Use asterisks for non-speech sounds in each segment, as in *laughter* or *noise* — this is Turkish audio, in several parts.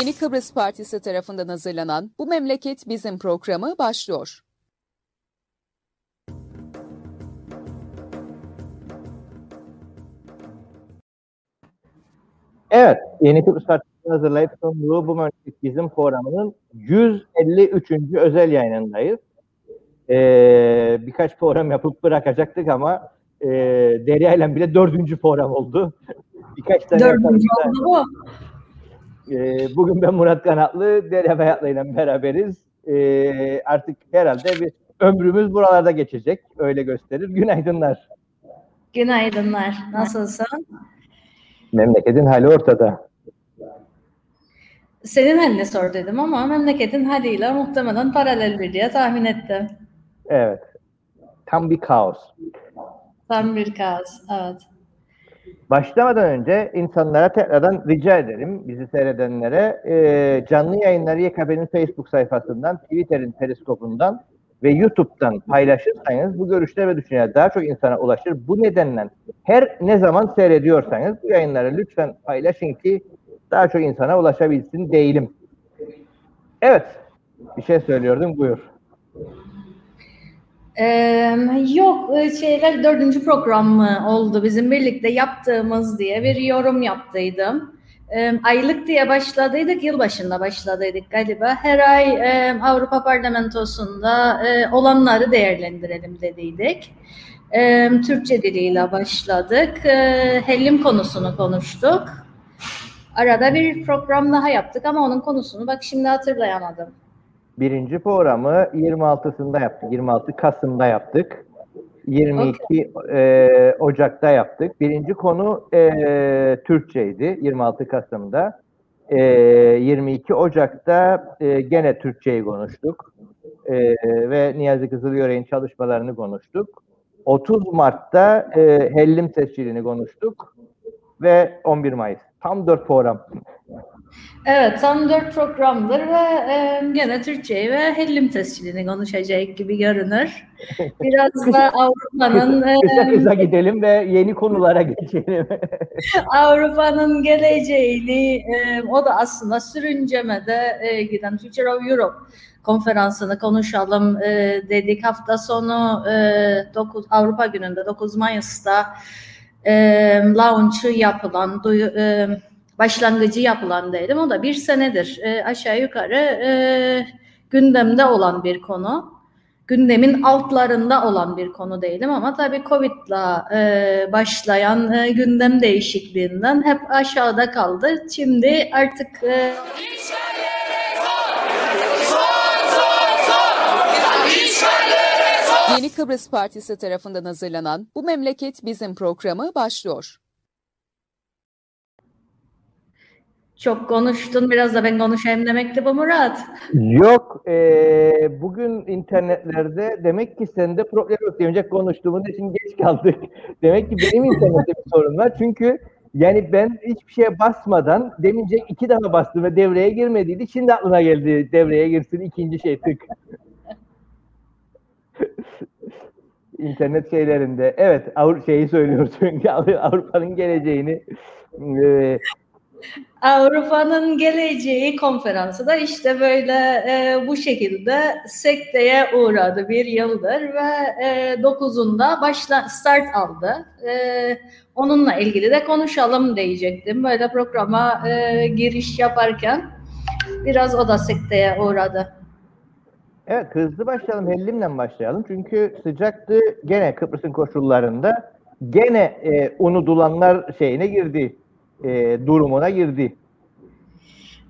Yeni Kıbrıs Partisi tarafından hazırlanan Bu Memleket Bizim programı başlıyor. Evet, Yeni Kıbrıs Partisi'nin hazırlayıp sunduğu Bu Memleket Bizim programının 153. özel yayınındayız. Ee, birkaç program yapıp bırakacaktık ama e, Derya ile bile dördüncü program oldu. *laughs* birkaç tane Dördüncü oldu bu. Ee, bugün ben Murat Kanatlı, Derya Bayatlı ile beraberiz. Ee, artık herhalde bir ömrümüz buralarda geçecek. Öyle gösterir. Günaydınlar. Günaydınlar. Nasılsın? Memleketin hali ortada. Senin halini sor dedim ama memleketin haliyle muhtemelen paralel bir diye tahmin ettim. Evet. Tam bir kaos. Tam bir kaos. Evet. Başlamadan önce insanlara tekrardan rica ederim, bizi seyredenlere e, canlı yayınları YKB'nin Facebook sayfasından, Twitter'in periskopundan ve YouTube'dan paylaşırsanız bu görüşler ve düşünceler daha çok insana ulaşır. Bu nedenle her ne zaman seyrediyorsanız bu yayınları lütfen paylaşın ki daha çok insana ulaşabilsin değilim. Evet, bir şey söylüyordum, buyur. Ee, yok şeyler dördüncü program mı oldu bizim birlikte yaptığımız diye bir yorum yaptıydım. Ee, aylık diye başladıydık, yılbaşında başladıydık galiba. Her ay e, Avrupa Parlamentosu'nda e, olanları değerlendirelim dediydik. E, Türkçe diliyle başladık. E, hellim konusunu konuştuk. Arada bir program daha yaptık ama onun konusunu bak şimdi hatırlayamadım. Birinci programı 26'sında yaptık. 26 Kasım'da yaptık. 22 e, Ocak'ta yaptık. Birinci konu e, Türkçeydi 26 Kasım'da. E, 22 Ocak'ta e, gene Türkçeyi konuştuk. E, ve Niyazi Kızılyörek'in çalışmalarını konuştuk. 30 Mart'ta e, Hellim tescilini konuştuk. Ve 11 Mayıs. Tam 4 program. Evet, tam dört programdır ve e, gene Türkçeyi ve Hellim tescilini konuşacak gibi görünür. *laughs* Biraz da Avrupa'nın e, Kısa kısa gidelim ve yeni konulara *laughs* geçelim. *laughs* Avrupa'nın geleceğini, e, o da aslında sürüncemede e, giden Future of Europe konferansını konuşalım e, dedik. Hafta sonu e, 9 Avrupa gününde 9 Mayıs'ta e, launch'ı yapılan, duyu, e, başlangıcı yapılan diyelim. O da bir senedir e, aşağı yukarı e, gündemde olan bir konu. Gündemin altlarında olan bir konu değilim ama tabii Covid'la e, başlayan e, gündem değişikliğinden hep aşağıda kaldı. Şimdi artık e, Yeni Kıbrıs Partisi tarafından hazırlanan Bu Memleket Bizim programı başlıyor. Çok konuştun biraz da ben konuşayım demekti bu Murat. Yok, e, bugün internetlerde demek ki sende problem yok diyecek konuştuğumuz için geç kaldık. *laughs* Demek ki benim internette bir sorun var. Çünkü yani ben hiçbir şeye basmadan demince iki daha bastım ve devreye girmediydi. Şimdi aklına geldi devreye girsin ikinci şey tık. *laughs* İnternet şeylerinde. Evet, Avrupa şeyi söylüyorsun. *laughs* Avrupa'nın geleceğini e, Avrupa'nın geleceği konferansı da işte böyle e, bu şekilde sekteye uğradı bir yıldır ve e, 9'unda başla start aldı. E, onunla ilgili de konuşalım diyecektim. Böyle programa e, giriş yaparken biraz o da sekteye uğradı. Evet hızlı başlayalım. Hellim'le başlayalım. Çünkü sıcaktı gene Kıbrıs'ın koşullarında gene e, unutulanlar şeyine girdi e, durumuna girdi.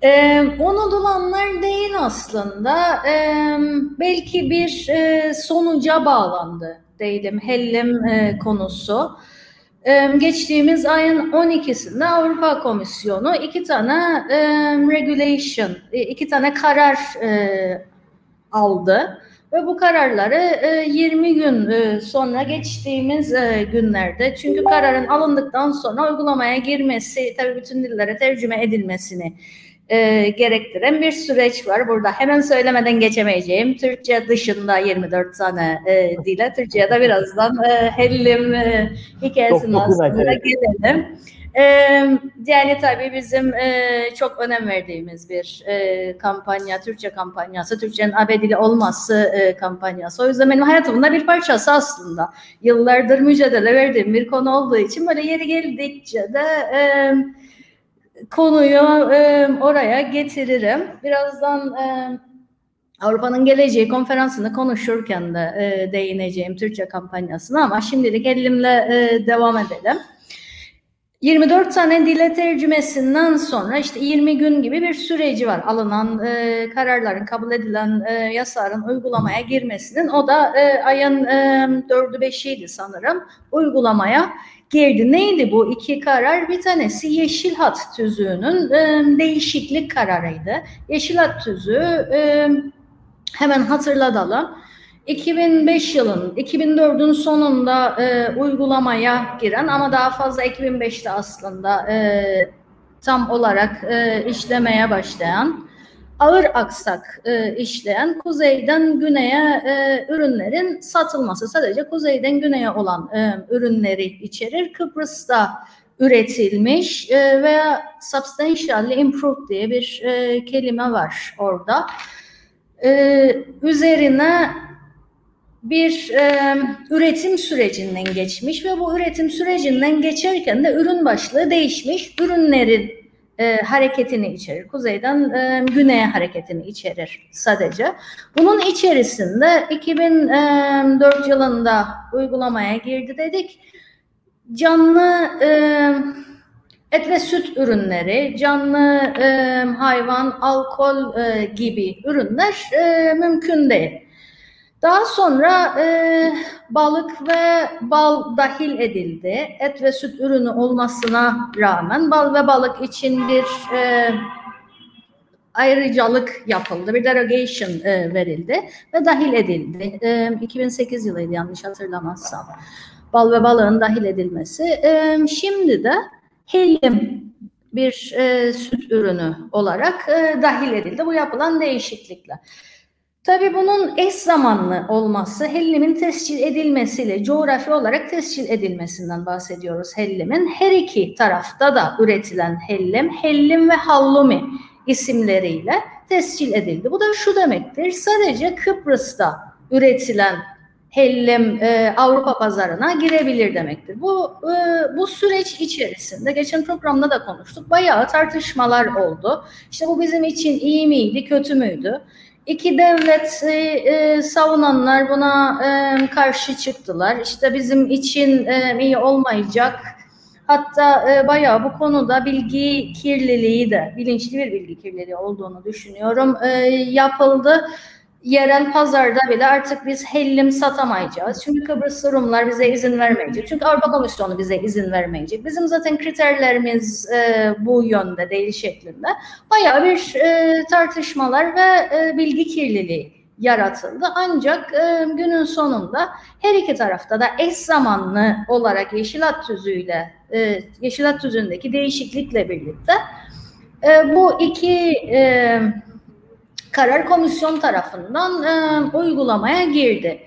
Ee, unutulanlar değil aslında. Ee, belki bir e, sonuca bağlandı diyelim Hellim e, konusu. Ee, geçtiğimiz ayın 12'sinde Avrupa Komisyonu iki tane e, regulation, iki tane karar e, aldı. Ve bu kararları 20 gün sonra geçtiğimiz günlerde çünkü kararın alındıktan sonra uygulamaya girmesi tabii bütün dillere tercüme edilmesini e, gerektiren bir süreç var. Burada hemen söylemeden geçemeyeceğim. Türkçe dışında 24 tane e, dile. Türkçe'ye birazdan e, hellim e, hikayesinin aslında gelelim. E, yani tabii bizim e, çok önem verdiğimiz bir e, kampanya, Türkçe kampanyası, Türkçenin abedili olması e, kampanyası. O yüzden benim hayatımın da bir parçası aslında. Yıllardır mücadele verdiğim bir konu olduğu için böyle yeri geldikçe de e, konuyu e, oraya getiririm. Birazdan e, Avrupa'nın Geleceği konferansını konuşurken de e, değineceğim Türkçe kampanyasına ama şimdilik elimle e, devam edelim. 24 tane dile tercümesinden sonra işte 20 gün gibi bir süreci var. Alınan e, kararların, kabul edilen e, yasaların uygulamaya girmesinin. O da e, ayın e, 4'ü 5'iydi sanırım uygulamaya girdi. Neydi bu iki karar? Bir tanesi Yeşil Hat tüzüğünün e, değişiklik kararıydı. Yeşil Hat tüzüğü e, hemen hatırlatalım. 2005 yılın, 2004'ün sonunda e, uygulamaya giren ama daha fazla 2005'te aslında e, tam olarak e, işlemeye başlayan, ağır aksak e, işleyen kuzeyden güneye e, ürünlerin satılması. Sadece kuzeyden güneye olan e, ürünleri içerir. Kıbrıs'ta üretilmiş e, veya substantially improved diye bir e, kelime var orada. E, üzerine bir e, üretim sürecinden geçmiş ve bu üretim sürecinden geçerken de ürün başlığı değişmiş. Ürünlerin e, hareketini içerir. Kuzeyden e, güneye hareketini içerir sadece. Bunun içerisinde 2004 yılında uygulamaya girdi dedik. Canlı e, et ve süt ürünleri, canlı e, hayvan, alkol e, gibi ürünler e, mümkün değil. Daha sonra e, balık ve bal dahil edildi. Et ve süt ürünü olmasına rağmen bal ve balık için bir e, ayrıcalık yapıldı. Bir derogation e, verildi ve dahil edildi. E, 2008 yılıydı yanlış hatırlamazsam. Bal ve balığın dahil edilmesi. E, şimdi de helyum bir e, süt ürünü olarak e, dahil edildi. Bu yapılan değişiklikle. Tabii bunun eş zamanlı olması hellimin tescil edilmesiyle coğrafi olarak tescil edilmesinden bahsediyoruz hellimin. Her iki tarafta da üretilen hellim, hellim ve hallumi isimleriyle tescil edildi. Bu da şu demektir, sadece Kıbrıs'ta üretilen hellim e, Avrupa pazarına girebilir demektir. Bu e, bu süreç içerisinde geçen programda da konuştuk. Bayağı tartışmalar oldu. İşte bu bizim için iyi miydi, kötü müydü? İki devlet e, e, savunanlar buna e, karşı çıktılar. İşte bizim için e, iyi olmayacak. Hatta e, bayağı bu konuda bilgi kirliliği de, bilinçli bir bilgi kirliliği olduğunu düşünüyorum, e, yapıldı yerel pazarda bile artık biz hellim satamayacağız. Çünkü Kıbrıs Rumlar bize izin vermeyecek. Çünkü Avrupa Komisyonu bize izin vermeyecek. Bizim zaten kriterlerimiz e, bu yönde değil şeklinde. Bayağı bir e, tartışmalar ve e, bilgi kirliliği yaratıldı. Ancak e, günün sonunda her iki tarafta da eş zamanlı olarak Yeşilat Tüzüğü'yle e, Yeşilat Tüzüğü'ndeki değişiklikle birlikte e, bu iki e, karar komisyon tarafından e, uygulamaya girdi.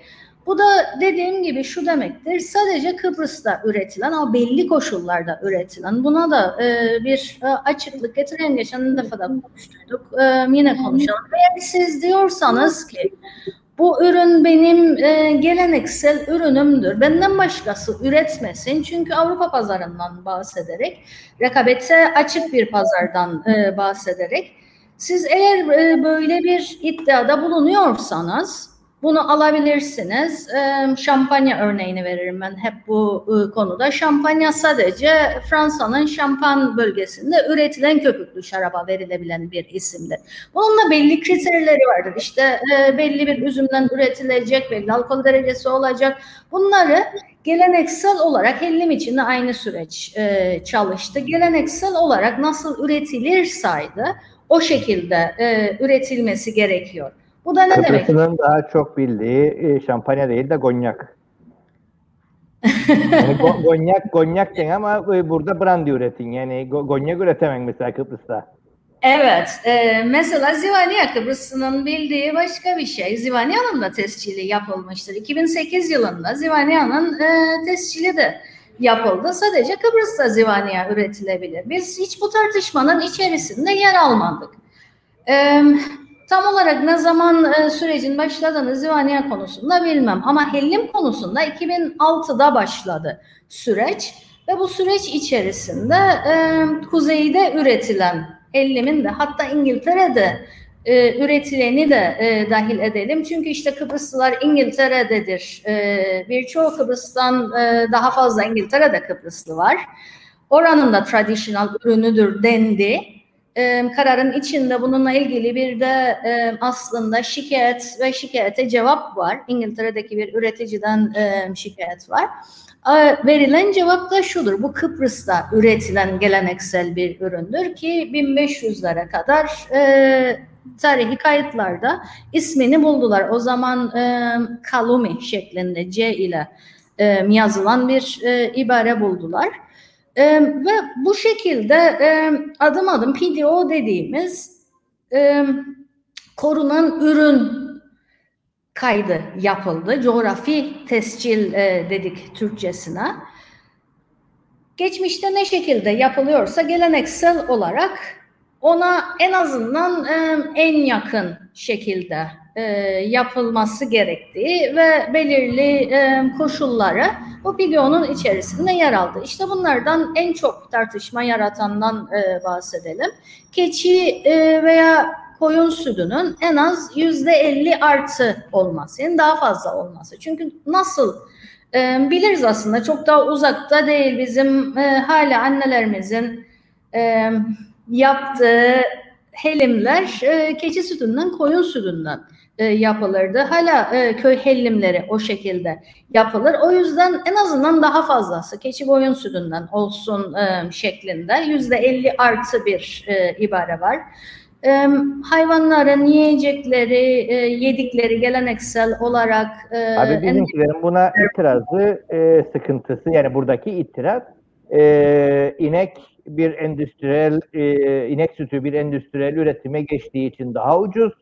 Bu da dediğim gibi şu demektir. Sadece Kıbrıs'ta üretilen ama belli koşullarda üretilen buna da e, bir e, açıklık getiren geçen defa da konuştuyduk. E, yine konuşalım. Eğer siz diyorsanız ki bu ürün benim e, geleneksel ürünümdür. Benden başkası üretmesin. Çünkü Avrupa pazarından bahsederek, rekabete açık bir pazardan e, bahsederek siz eğer e, böyle bir iddiada bulunuyorsanız bunu alabilirsiniz. E, şampanya örneğini veririm ben hep bu e, konuda. Şampanya sadece Fransa'nın şampan bölgesinde üretilen köpüklü şaraba verilebilen bir isimdir. Bunun da belli kriterleri vardır. İşte belli bir üzümden üretilecek, belli alkol derecesi olacak. Bunları geleneksel olarak hellim için de aynı süreç çalıştı. Geleneksel olarak nasıl üretilir saydı o şekilde e, üretilmesi gerekiyor. Bu da ne demek? Daha çok bildiği e, şampanya değil de gonyak. *laughs* yani go, gonyak gonyak den ama e, burada brandy üretin. Yani go, gonyak üretemem mesela Kıbrıs'ta. Evet, e, mesela Zivaniya Kıbrıs'ın bildiği başka bir şey. Zivaniya'nın da tescili yapılmıştır. 2008 yılında Zivaniya'nın e, tescili de yapıldı. Sadece Kıbrıs'ta Zivaniya üretilebilir. Biz hiç bu tartışmanın içerisinde yer almadık. E, tam olarak ne zaman e, sürecin başladığını Zivaniya konusunda bilmem. Ama hellim konusunda 2006'da başladı süreç. Ve bu süreç içerisinde e, kuzeyde üretilen ellimin de hatta İngiltere'de e, üretileni de e, dahil edelim. Çünkü işte Kıbrıslılar İngiltere'dedir. E, birçoğu Kıbrıs'tan e, daha fazla İngiltere'de Kıbrıslı var. Oranın da traditional ürünüdür dendi. E, kararın içinde bununla ilgili bir de e, aslında şikayet ve şikayete cevap var. İngiltere'deki bir üreticiden e, şikayet var. Verilen cevap da şudur. Bu Kıbrıs'ta üretilen geleneksel bir üründür ki 1500'lere kadar e, tarihi kayıtlarda ismini buldular. O zaman e, Kalumi şeklinde C ile e, yazılan bir e, ibare buldular. E, ve bu şekilde e, adım adım PDO dediğimiz e, korunan ürün kaydı yapıldı. Coğrafi tescil e, dedik Türkçesine. Geçmişte ne şekilde yapılıyorsa geleneksel olarak ona en azından e, en yakın şekilde e, yapılması gerektiği ve belirli e, koşulları bu videonun içerisinde yer aldı. İşte bunlardan en çok tartışma yaratandan e, bahsedelim. Keçi e, veya koyun sütünün en az yüzde elli artı olması, yani daha fazla olması. Çünkü nasıl e, biliriz aslında çok daha uzakta değil bizim e, hala annelerimizin e, yaptığı helimler e, keçi sütünden, koyun sütünden e, yapılırdı. Hala e, köy hellimleri o şekilde yapılır. O yüzden en azından daha fazlası keçi koyun sütünden olsun e, şeklinde yüzde elli artı bir e, ibare var hayvanların yiyecekleri, e, yedikleri geleneksel olarak e, Abi bizimkilerin buna itirazı e, sıkıntısı yani buradaki itiraz e, inek bir endüstriyel e, inek sütü bir endüstriyel üretime geçtiği için daha ucuz.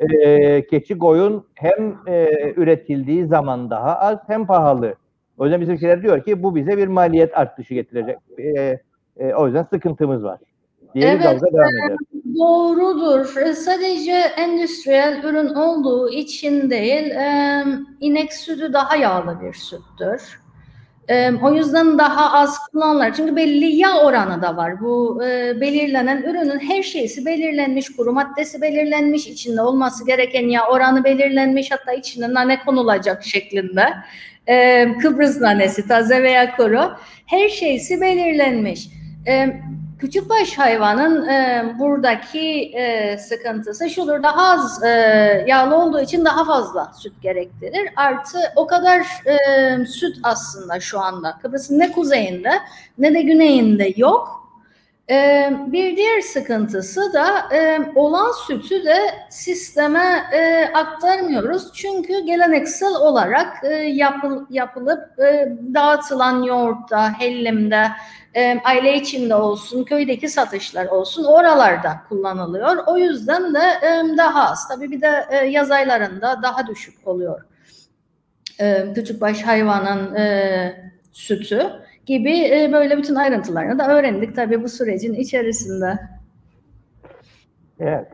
E, keçi koyun hem e, üretildiği zaman daha az hem pahalı. O yüzden bizimkiler diyor ki bu bize bir maliyet artışı getirecek. E, e, o yüzden sıkıntımız var. Diğeri evet, dalga devam eder. Doğrudur. E, sadece endüstriyel ürün olduğu için değil, e, inek sütü daha yağlı bir süttür. O yüzden daha az kullanılır. Çünkü belli yağ oranı da var. Bu belirlenen ürünün her şeysi belirlenmiş, kuru maddesi belirlenmiş, içinde olması gereken yağ oranı belirlenmiş, hatta içine nane konulacak şeklinde. Kıbrıs nanesi, taze veya kuru, her şeysi belirlenmiş. Küçükbaş hayvanın e, buradaki e, sıkıntısı şudur daha az e, yağlı olduğu için daha fazla süt gerektirir. Artı o kadar e, süt aslında şu anda Kıbrıs'ın ne kuzeyinde ne de güneyinde yok. E, bir diğer sıkıntısı da e, olan sütü de sisteme e, aktarmıyoruz. Çünkü geleneksel olarak e, yapıl, yapılıp e, dağıtılan yoğurtta, hellimde, e, aile içinde olsun, köydeki satışlar olsun oralarda kullanılıyor. O yüzden de e, daha az. Tabii bir de e, yaz aylarında daha düşük oluyor. E, küçükbaş hayvanın e, sütü gibi e, böyle bütün ayrıntılarını da öğrendik tabii bu sürecin içerisinde. Evet.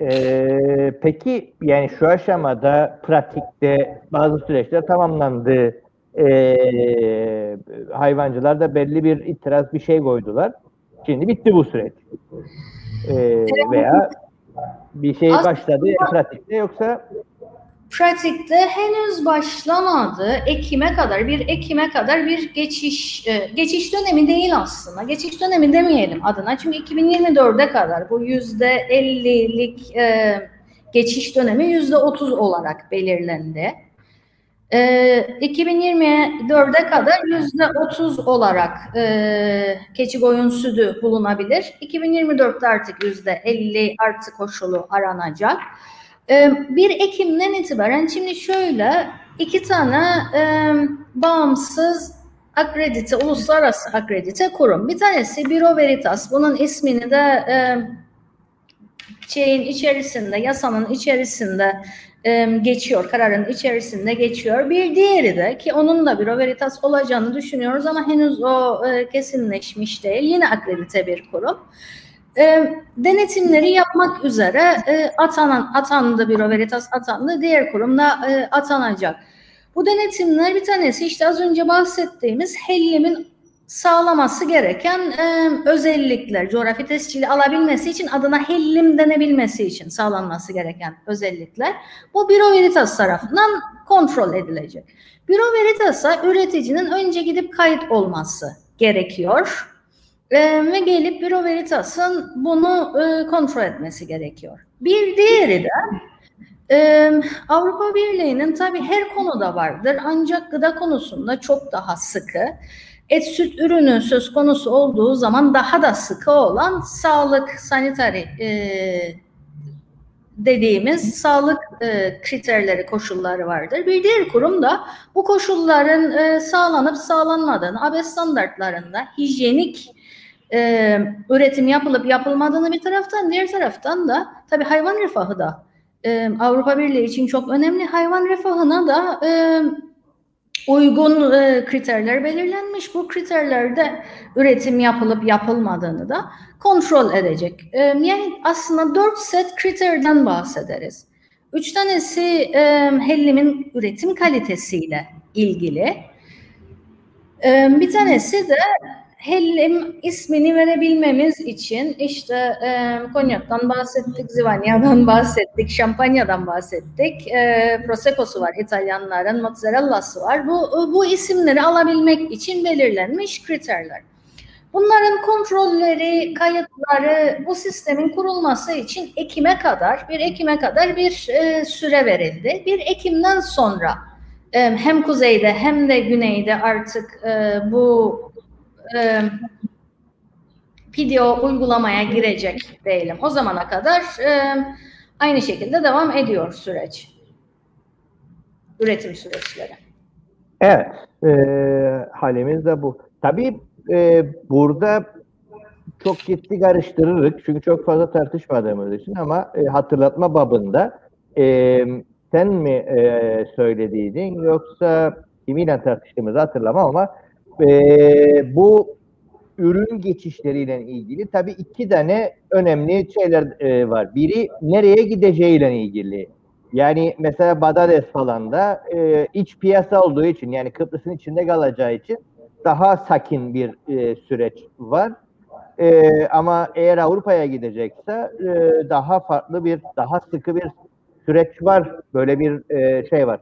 Ee, peki yani şu aşamada pratikte bazı süreçler tamamlandı e, hayvancılar da belli bir itiraz bir şey koydular. Şimdi bitti bu süreç. E, veya bir şey başladı pratikte yoksa pratikte henüz başlamadı. Ekim'e kadar bir Ekim'e kadar bir geçiş e, geçiş dönemi değil aslında. Geçiş dönemi demeyelim adına. Çünkü 2024'e kadar bu yüzde 50'lik e, geçiş dönemi yüzde 30 olarak belirlendi. E, ee, 2024'e kadar yüzde 30 olarak e, keçi boyun sütü bulunabilir. 2024'te artık yüzde 50 artı koşulu aranacak. E, 1 Ekim'den itibaren şimdi şöyle iki tane e, bağımsız akredite, uluslararası akredite kurum. Bir tanesi Biro Veritas. Bunun ismini de e, şeyin içerisinde, yasanın içerisinde e, geçiyor, kararın içerisinde geçiyor. Bir diğeri de ki onun da Büro Veritas olacağını düşünüyoruz ama henüz o e, kesinleşmiş değil. Yine akredite bir kurum. E, denetimleri yapmak üzere e, atanan, atandı Büro Veritas atandı, diğer kurumda e, atanacak. Bu denetimler bir tanesi işte az önce bahsettiğimiz Hellim'in sağlaması gereken e, özellikler, coğrafi tescili alabilmesi için adına hellim denebilmesi için sağlanması gereken özellikler bu Büro Veritas tarafından kontrol edilecek. Büro Veritas'a üreticinin önce gidip kayıt olması gerekiyor e, ve gelip Büro Veritas'ın bunu e, kontrol etmesi gerekiyor. Bir diğeri de ee, Avrupa Birliği'nin tabii her konuda vardır ancak gıda konusunda çok daha sıkı et süt ürünü söz konusu olduğu zaman daha da sıkı olan sağlık sanitari e, dediğimiz sağlık e, kriterleri, koşulları vardır. Bir diğer kurum da bu koşulların e, sağlanıp sağlanmadığını, ABS standartlarında hijyenik e, üretim yapılıp yapılmadığını bir taraftan, diğer taraftan da tabii hayvan refahı da e, Avrupa Birliği için çok önemli. Hayvan refahına da e, uygun e, kriterler belirlenmiş. Bu kriterlerde üretim yapılıp yapılmadığını da kontrol edecek. E, yani aslında dört set kriterden bahsederiz. Üç tanesi e, Hellim'in üretim kalitesiyle ilgili. E, bir tanesi de Hellim ismini verebilmemiz için işte e, Konyak'tan bahsettik, Zivanya'dan *laughs* bahsettik, Şampanya'dan bahsettik. E, Prosecco'su var İtalyanların, Mozzarella'sı var. Bu, bu isimleri alabilmek için belirlenmiş kriterler. Bunların kontrolleri, kayıtları bu sistemin kurulması için Ekim'e kadar, bir Ekim'e kadar bir e, süre verildi. Bir Ekim'den sonra e, hem kuzeyde hem de güneyde artık e, bu e, PDO uygulamaya girecek değilim. O zamana kadar e, aynı şekilde devam ediyor süreç. Üretim süreçleri. Evet. E, halimiz de bu. Tabii e, burada çok ciddi karıştırırız. Çünkü çok fazla tartışmadığımız için ama e, hatırlatma babında e, sen mi e, söylediydin yoksa kiminle tartıştığımızı hatırlamam ama e, bu ürün geçişleriyle ilgili tabii iki tane önemli şeyler e, var. Biri nereye gideceğiyle ilgili. Yani mesela Badades falan da e, iç piyasa olduğu için yani Kıbrıs'ın içinde kalacağı için daha sakin bir e, süreç var. E, ama eğer Avrupa'ya gidecekse e, daha farklı bir, daha sıkı bir süreç var. Böyle bir e, şey var.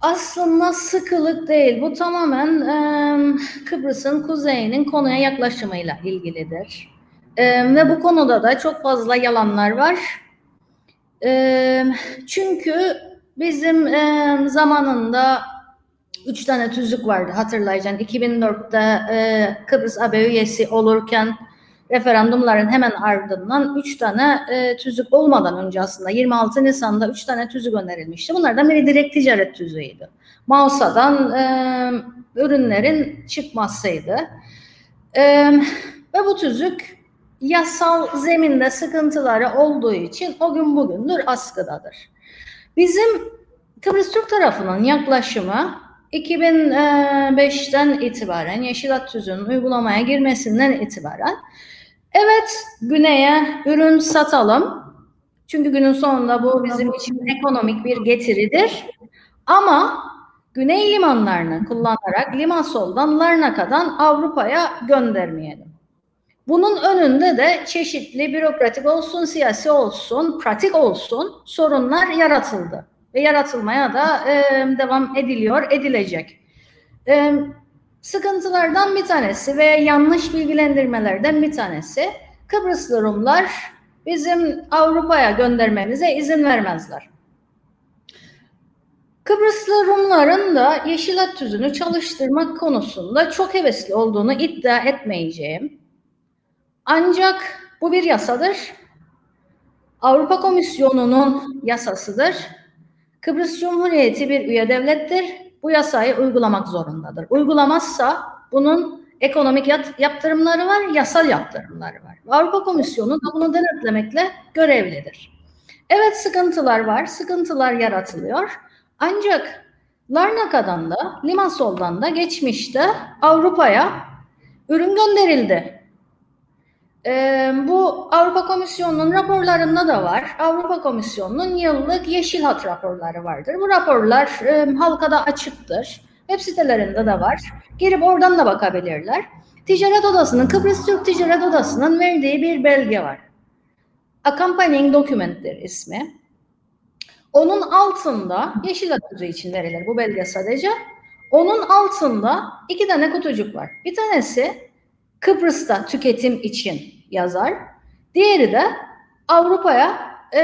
Aslında sıkılık değil. Bu tamamen e, Kıbrıs'ın kuzeyinin konuya yaklaşımıyla ilgilidir. E, ve bu konuda da çok fazla yalanlar var. E, çünkü bizim e, zamanında üç tane tüzük vardı hatırlayacaksın. 2004'te e, Kıbrıs AB üyesi olurken referandumların hemen ardından 3 tane e, tüzük olmadan önce aslında 26 Nisan'da 3 tane tüzük önerilmişti. Bunlardan biri direkt ticaret tüzüğüydü. Mausa'dan e, ürünlerin çıkmasıydı. E, ve bu tüzük yasal zeminde sıkıntıları olduğu için o gün bugündür askıdadır. Bizim Kıbrıs Türk tarafının yaklaşımı 2005'ten itibaren Yeşil At Tüzüğü'nün uygulamaya girmesinden itibaren Evet, güneye ürün satalım. Çünkü günün sonunda bu bizim için ekonomik bir getiridir. Ama güney limanlarını kullanarak Limassol'dan Larnaka'dan Avrupa'ya göndermeyelim. Bunun önünde de çeşitli bürokratik olsun, siyasi olsun, pratik olsun sorunlar yaratıldı. Ve yaratılmaya da e, devam ediliyor, edilecek. E, Sıkıntılardan bir tanesi ve yanlış bilgilendirmelerden bir tanesi Kıbrıslı Rumlar bizim Avrupa'ya göndermemize izin vermezler. Kıbrıslı Rumların da Yeşil At Tüzüğü'nü çalıştırmak konusunda çok hevesli olduğunu iddia etmeyeceğim. Ancak bu bir yasadır. Avrupa Komisyonu'nun yasasıdır. Kıbrıs Cumhuriyeti bir üye devlettir bu yasayı uygulamak zorundadır. Uygulamazsa bunun Ekonomik yaptırımları var, yasal yaptırımları var. Avrupa Komisyonu da bunu denetlemekle görevlidir. Evet sıkıntılar var, sıkıntılar yaratılıyor. Ancak Larnaka'dan da Limassol'dan da geçmişte Avrupa'ya ürün gönderildi. Ee, bu Avrupa Komisyonu'nun raporlarında da var. Avrupa Komisyonu'nun yıllık Yeşil Hat raporları vardır. Bu raporlar e, halkada açıktır. Web sitelerinde de var. Girip oradan da bakabilirler. Ticaret Odası'nın, Kıbrıs Türk Ticaret Odası'nın verdiği bir belge var. Accompanying Document'tir ismi. Onun altında yeşil atıcı için verilir bu belge sadece. Onun altında iki tane kutucuk var. Bir tanesi Kıbrıs'ta tüketim için yazar. Diğeri de Avrupa'ya e,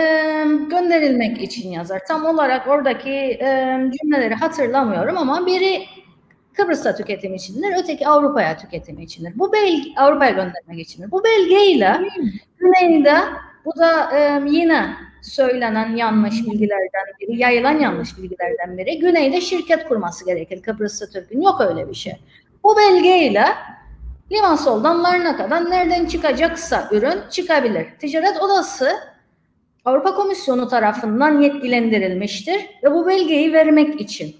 gönderilmek için yazar. Tam olarak oradaki e, cümleleri hatırlamıyorum ama biri Kıbrıs'ta tüketim içindir, öteki Avrupa'ya tüketim içindir. Bu belge Avrupa'ya göndermek içindir. Bu belgeyle Güney'de bu da e, yine söylenen yanlış bilgilerden biri, yayılan yanlış bilgilerden biri. Güney'de şirket kurması gerekir Kıbrıs'ta Türk'ün. Yok öyle bir şey. Bu belgeyle Limansol'dan Larnaka'dan nereden çıkacaksa ürün çıkabilir. Ticaret Odası Avrupa Komisyonu tarafından yetkilendirilmiştir ve bu belgeyi vermek için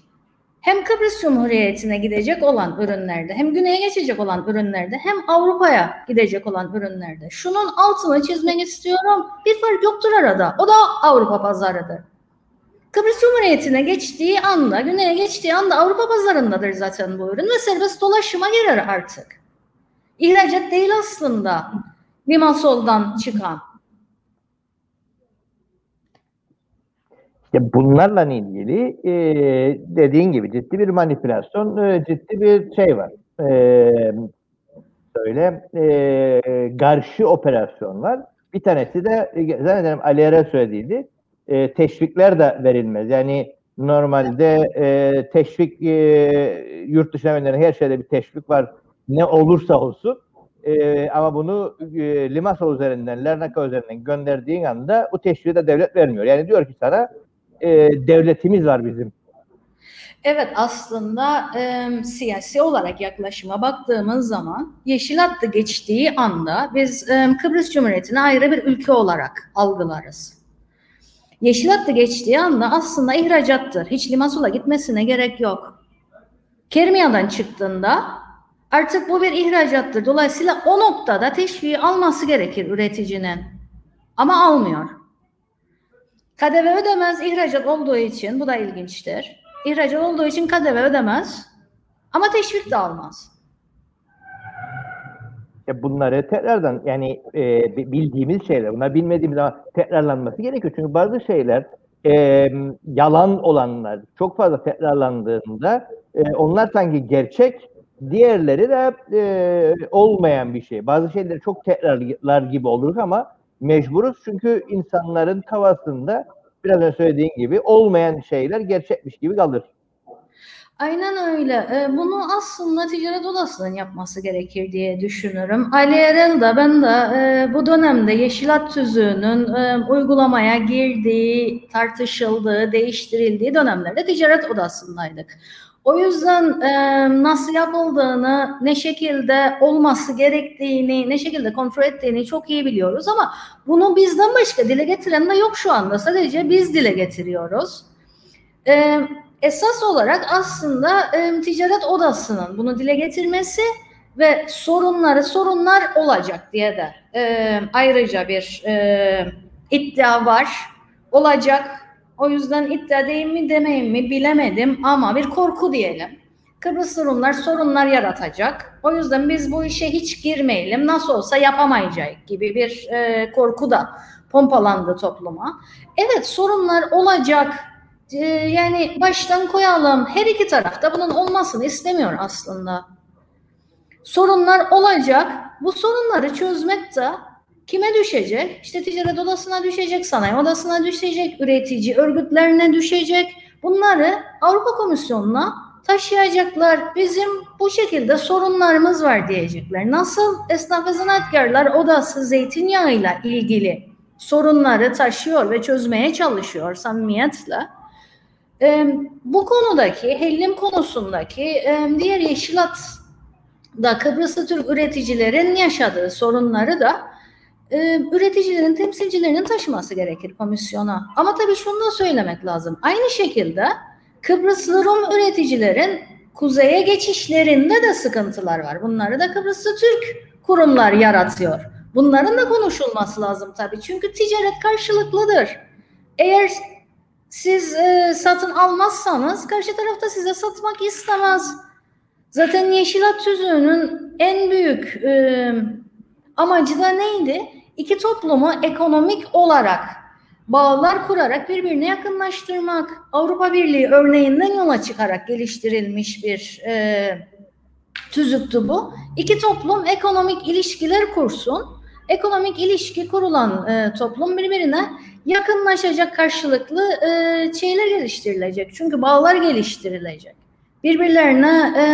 hem Kıbrıs Cumhuriyeti'ne gidecek olan ürünlerde hem güneye geçecek olan ürünlerde hem Avrupa'ya gidecek olan ürünlerde şunun altını çizmek istiyorum. Bir fark yoktur arada. O da Avrupa pazarıdır. Kıbrıs Cumhuriyeti'ne geçtiği anda, güneye geçtiği anda Avrupa pazarındadır zaten bu ürün ve serbest dolaşıma girer artık. İhracat değil aslında Limasol'dan çıkan. İşte bunlarla ilgili e, dediğin gibi ciddi bir manipülasyon, e, ciddi bir şey var. E, söyle, e, karşı operasyon var. Bir tanesi de e, zannederim Ali Er'e söylediydi. E, teşvikler de verilmez. Yani normalde e, teşvik e, yurt dışına gönderen her şeyde bir teşvik var. Ne olursa olsun. E, ama bunu e, Limassol üzerinden, Larnaca üzerinden gönderdiğin anda bu teşviği de devlet vermiyor. Yani diyor ki sana e, devletimiz var bizim. Evet aslında e, siyasi olarak yaklaşıma baktığımız zaman Yeşil Hattı geçtiği anda biz e, Kıbrıs Cumhuriyeti'ni ayrı bir ülke olarak algılarız. Yeşil Hattı geçtiği anda aslında ihracattır. Hiç Limasol'a gitmesine gerek yok. Kermiya'dan çıktığında artık bu bir ihracattır. Dolayısıyla o noktada teşviği alması gerekir üreticinin. Ama almıyor. KDV ödemez ihracat olduğu için bu da ilginçtir. İhracat olduğu için KDV ödemez ama teşvik de almaz. Ya bunları tekrardan yani e, bildiğimiz şeyler, bunlar bilmediğimiz ama tekrarlanması gerekiyor. Çünkü bazı şeyler e, yalan olanlar çok fazla tekrarlandığında e, onlar sanki gerçek, diğerleri de e, olmayan bir şey. Bazı şeyleri çok tekrarlar gibi olur ama mecburuz çünkü insanların kafasında biraz önce söylediğin gibi olmayan şeyler gerçekmiş gibi kalır. Aynen öyle. Ee, bunu aslında ticaret odasının yapması gerekir diye düşünürüm. Ali Erel de ben de e, bu dönemde Yeşilat Tüzüğü'nün e, uygulamaya girdiği, tartışıldığı, değiştirildiği dönemlerde ticaret odasındaydık. O yüzden e, nasıl yapıldığını, ne şekilde olması gerektiğini, ne şekilde kontrol ettiğini çok iyi biliyoruz ama bunu bizden başka dile getiren de yok şu anda. Sadece biz dile getiriyoruz. E, esas olarak aslında e, ticaret odasının bunu dile getirmesi ve sorunları sorunlar olacak diye de e, ayrıca bir e, iddia var. Olacak o yüzden iddia değil mi demeyim mi bilemedim ama bir korku diyelim. Kıbrıs Rumlar sorunlar yaratacak. O yüzden biz bu işe hiç girmeyelim. Nasıl olsa yapamayacak gibi bir e, korku da pompalandı topluma. Evet sorunlar olacak. E, yani baştan koyalım. Her iki tarafta bunun olmasını istemiyor aslında. Sorunlar olacak. Bu sorunları çözmek de Kime düşecek? İşte ticaret odasına düşecek, sanayi odasına düşecek, üretici örgütlerine düşecek. Bunları Avrupa Komisyonu'na taşıyacaklar. Bizim bu şekilde sorunlarımız var diyecekler. Nasıl esnaf ve zanaatkarlar odası zeytinyağıyla ilgili sorunları taşıyor ve çözmeye çalışıyor samimiyetle. Ee, bu konudaki, hellim konusundaki e, diğer yeşilat da Kıbrıslı Türk üreticilerin yaşadığı sorunları da e, üreticilerin temsilcilerinin taşıması gerekir komisyona. Ama tabii şunu da söylemek lazım. Aynı şekilde Kıbrıslı Rum üreticilerin kuzeye geçişlerinde de sıkıntılar var. Bunları da Kıbrıslı Türk kurumlar yaratıyor. Bunların da konuşulması lazım tabii. Çünkü ticaret karşılıklıdır. Eğer siz e, satın almazsanız karşı tarafta size satmak istemez. Zaten Yeşilat tüzüğünün en büyük e, amacı da neydi? İki toplumu ekonomik olarak bağlar kurarak birbirine yakınlaştırmak. Avrupa Birliği örneğinden yola çıkarak geliştirilmiş bir e, tüzüktü bu. İki toplum ekonomik ilişkiler kursun. Ekonomik ilişki kurulan e, toplum birbirine yakınlaşacak karşılıklı e, şeyler geliştirilecek. Çünkü bağlar geliştirilecek. Birbirlerine e,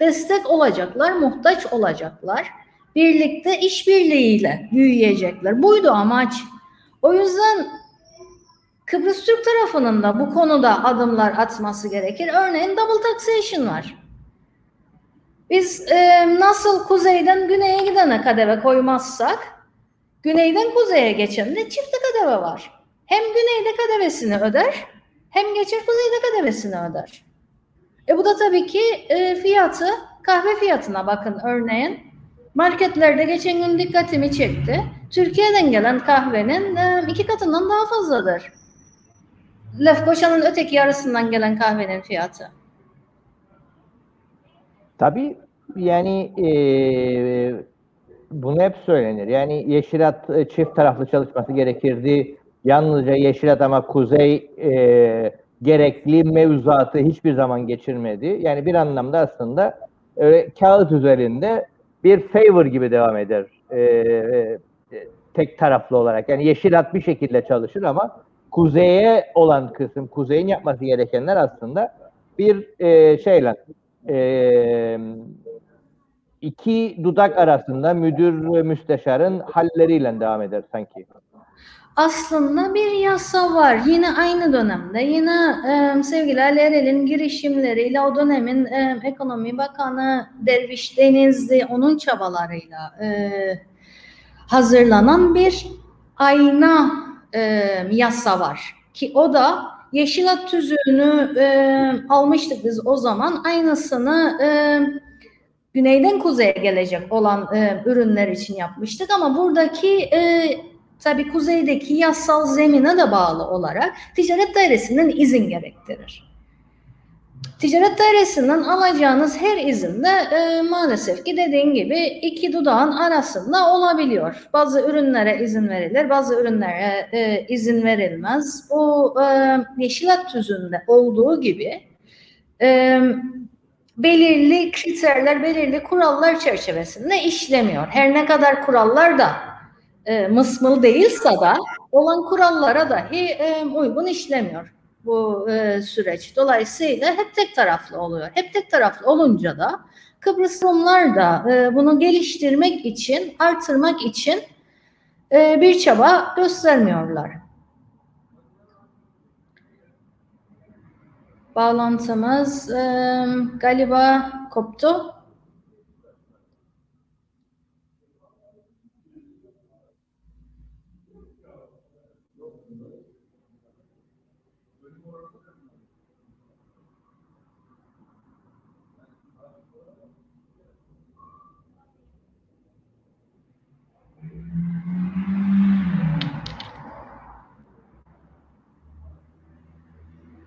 destek olacaklar, muhtaç olacaklar. Birlikte işbirliğiyle büyüyecekler. Buydu amaç. O yüzden Kıbrıs Türk tarafının da bu konuda adımlar atması gerekir. Örneğin double taxation var. Biz e, nasıl kuzeyden güneye gidene kadeve koymazsak güneyden kuzeye geçen de çifte kadeve var. Hem güneyde kadevesini öder hem geçer kuzeyde kadevesini öder. E bu da tabii ki e, fiyatı kahve fiyatına bakın örneğin. Marketlerde geçen gün dikkatimi çekti. Türkiye'den gelen kahvenin iki katından daha fazladır. Lefkoşa'nın öteki yarısından gelen kahvenin fiyatı. Tabii yani e, bunu hep söylenir. Yani Yeşilat çift taraflı çalışması gerekirdi. Yalnızca Yeşilat ama Kuzey e, gerekli mevzuatı hiçbir zaman geçirmedi. Yani bir anlamda aslında öyle kağıt üzerinde bir favor gibi devam eder. E, e, tek taraflı olarak. Yani Yeşilat bir şekilde çalışır ama kuzeye olan kısım, kuzeyin yapması gerekenler aslında bir e, şeyle e, iki dudak arasında müdür ve müsteşarın halleriyle devam eder sanki. Aslında bir yasa var. Yine aynı dönemde. Yine e, sevgili Ali Erel'in girişimleriyle o dönemin e, Ekonomi Bakanı Derviş Denizli onun çabalarıyla e, hazırlanan bir ayna e, yasa var. Ki o da Yeşilat tüzüğünü e, almıştık biz o zaman. Aynısını e, güneyden kuzeye gelecek olan e, ürünler için yapmıştık ama buradaki e, tabii kuzeydeki yasal zemine de bağlı olarak ticaret dairesinden izin gerektirir. Ticaret dairesinden alacağınız her izinde e, maalesef ki dediğin gibi iki dudağın arasında olabiliyor. Bazı ürünlere izin verilir, bazı ürünlere e, izin verilmez. Bu e, Yeşilat tüzüğünde olduğu gibi e, belirli kriterler, belirli kurallar çerçevesinde işlemiyor. Her ne kadar kurallar da e, mısmıl değilse da olan kurallara dahi e, uygun işlemiyor bu e, süreç. Dolayısıyla hep tek taraflı oluyor. Hep tek taraflı olunca da Kıbrıs Rumlar da e, bunu geliştirmek için, artırmak için e, bir çaba göstermiyorlar. Bağlantımız e, galiba koptu.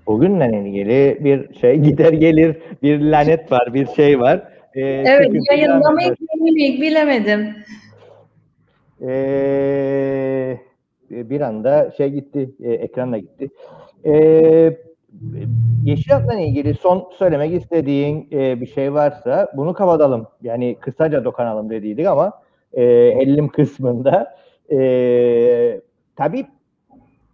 Bugünle ilgili bir şey gider gelir bir lanet var bir şey var. Ee, evet yayında mı bilemedim. Ee, bir anda şey gitti e, ekran da gitti. Ee, Yeşilat'la ilgili son söylemek istediğin e, bir şey varsa bunu kapatalım. Yani kısaca dokanalım dediydik ama e, ellim kısmında e, tabii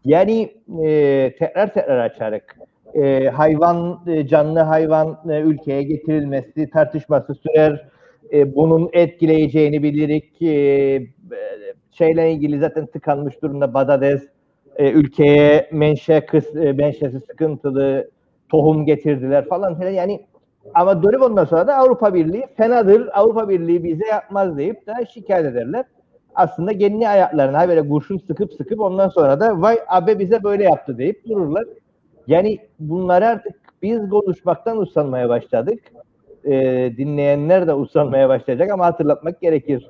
yani e, tekrar tekrar açarak e, hayvan e, canlı hayvan e, ülkeye getirilmesi tartışması sürer. E, bunun etkileyeceğini bilirik. E, şeyle ilgili zaten tıkanmış durumda Badades e, ülkeye menşe kıs, e, menşesi sıkıntılı tohum getirdiler falan filan. Yani Ama dönüp ondan sonra da Avrupa Birliği fenadır, Avrupa Birliği bize yapmaz deyip de şikayet ederler. Aslında kendi ayaklarına böyle kurşun sıkıp sıkıp ondan sonra da vay abi bize böyle yaptı deyip dururlar. Yani bunları artık biz konuşmaktan usanmaya başladık. Ee, dinleyenler de usanmaya başlayacak ama hatırlatmak gerekir.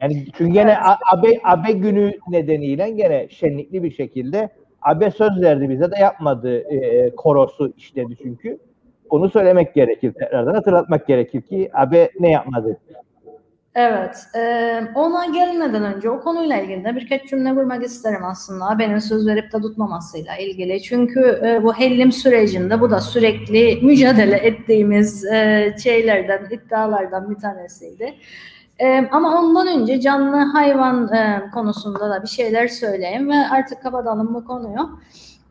Yani çünkü gene abe, abe günü nedeniyle gene şenlikli bir şekilde abe söz verdi bize de yapmadı e, korosu işledi çünkü. Onu söylemek gerekir tekrardan hatırlatmak gerekir ki abe ne yapmadı. Evet, e, ona gelmeden önce o konuyla ilgili de birkaç cümle kurmak isterim aslında. Benim söz verip de tutmamasıyla ilgili. Çünkü e, bu hellim sürecinde bu da sürekli mücadele ettiğimiz e, şeylerden, iddialardan bir tanesiydi. E, ama ondan önce canlı hayvan e, konusunda da bir şeyler söyleyeyim ve artık kapatalım bu konuyu.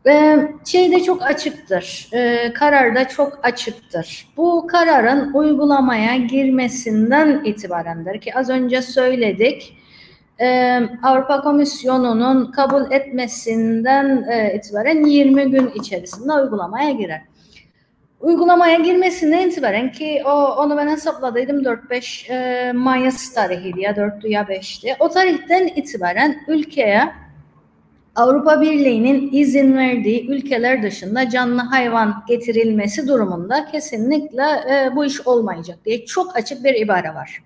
E, şey de çok açıktır, e, karar da çok açıktır. Bu kararın uygulamaya girmesinden itibarendir ki az önce söyledik. E, Avrupa Komisyonu'nun kabul etmesinden e, itibaren 20 gün içerisinde uygulamaya girer. Uygulamaya girmesinden itibaren ki o onu ben hesapladıydım 4-5 e, Mayıs tarihiydi ya 4'tü ya 5'ti. O tarihten itibaren ülkeye Avrupa Birliği'nin izin verdiği ülkeler dışında canlı hayvan getirilmesi durumunda kesinlikle e, bu iş olmayacak diye çok açık bir ibare var.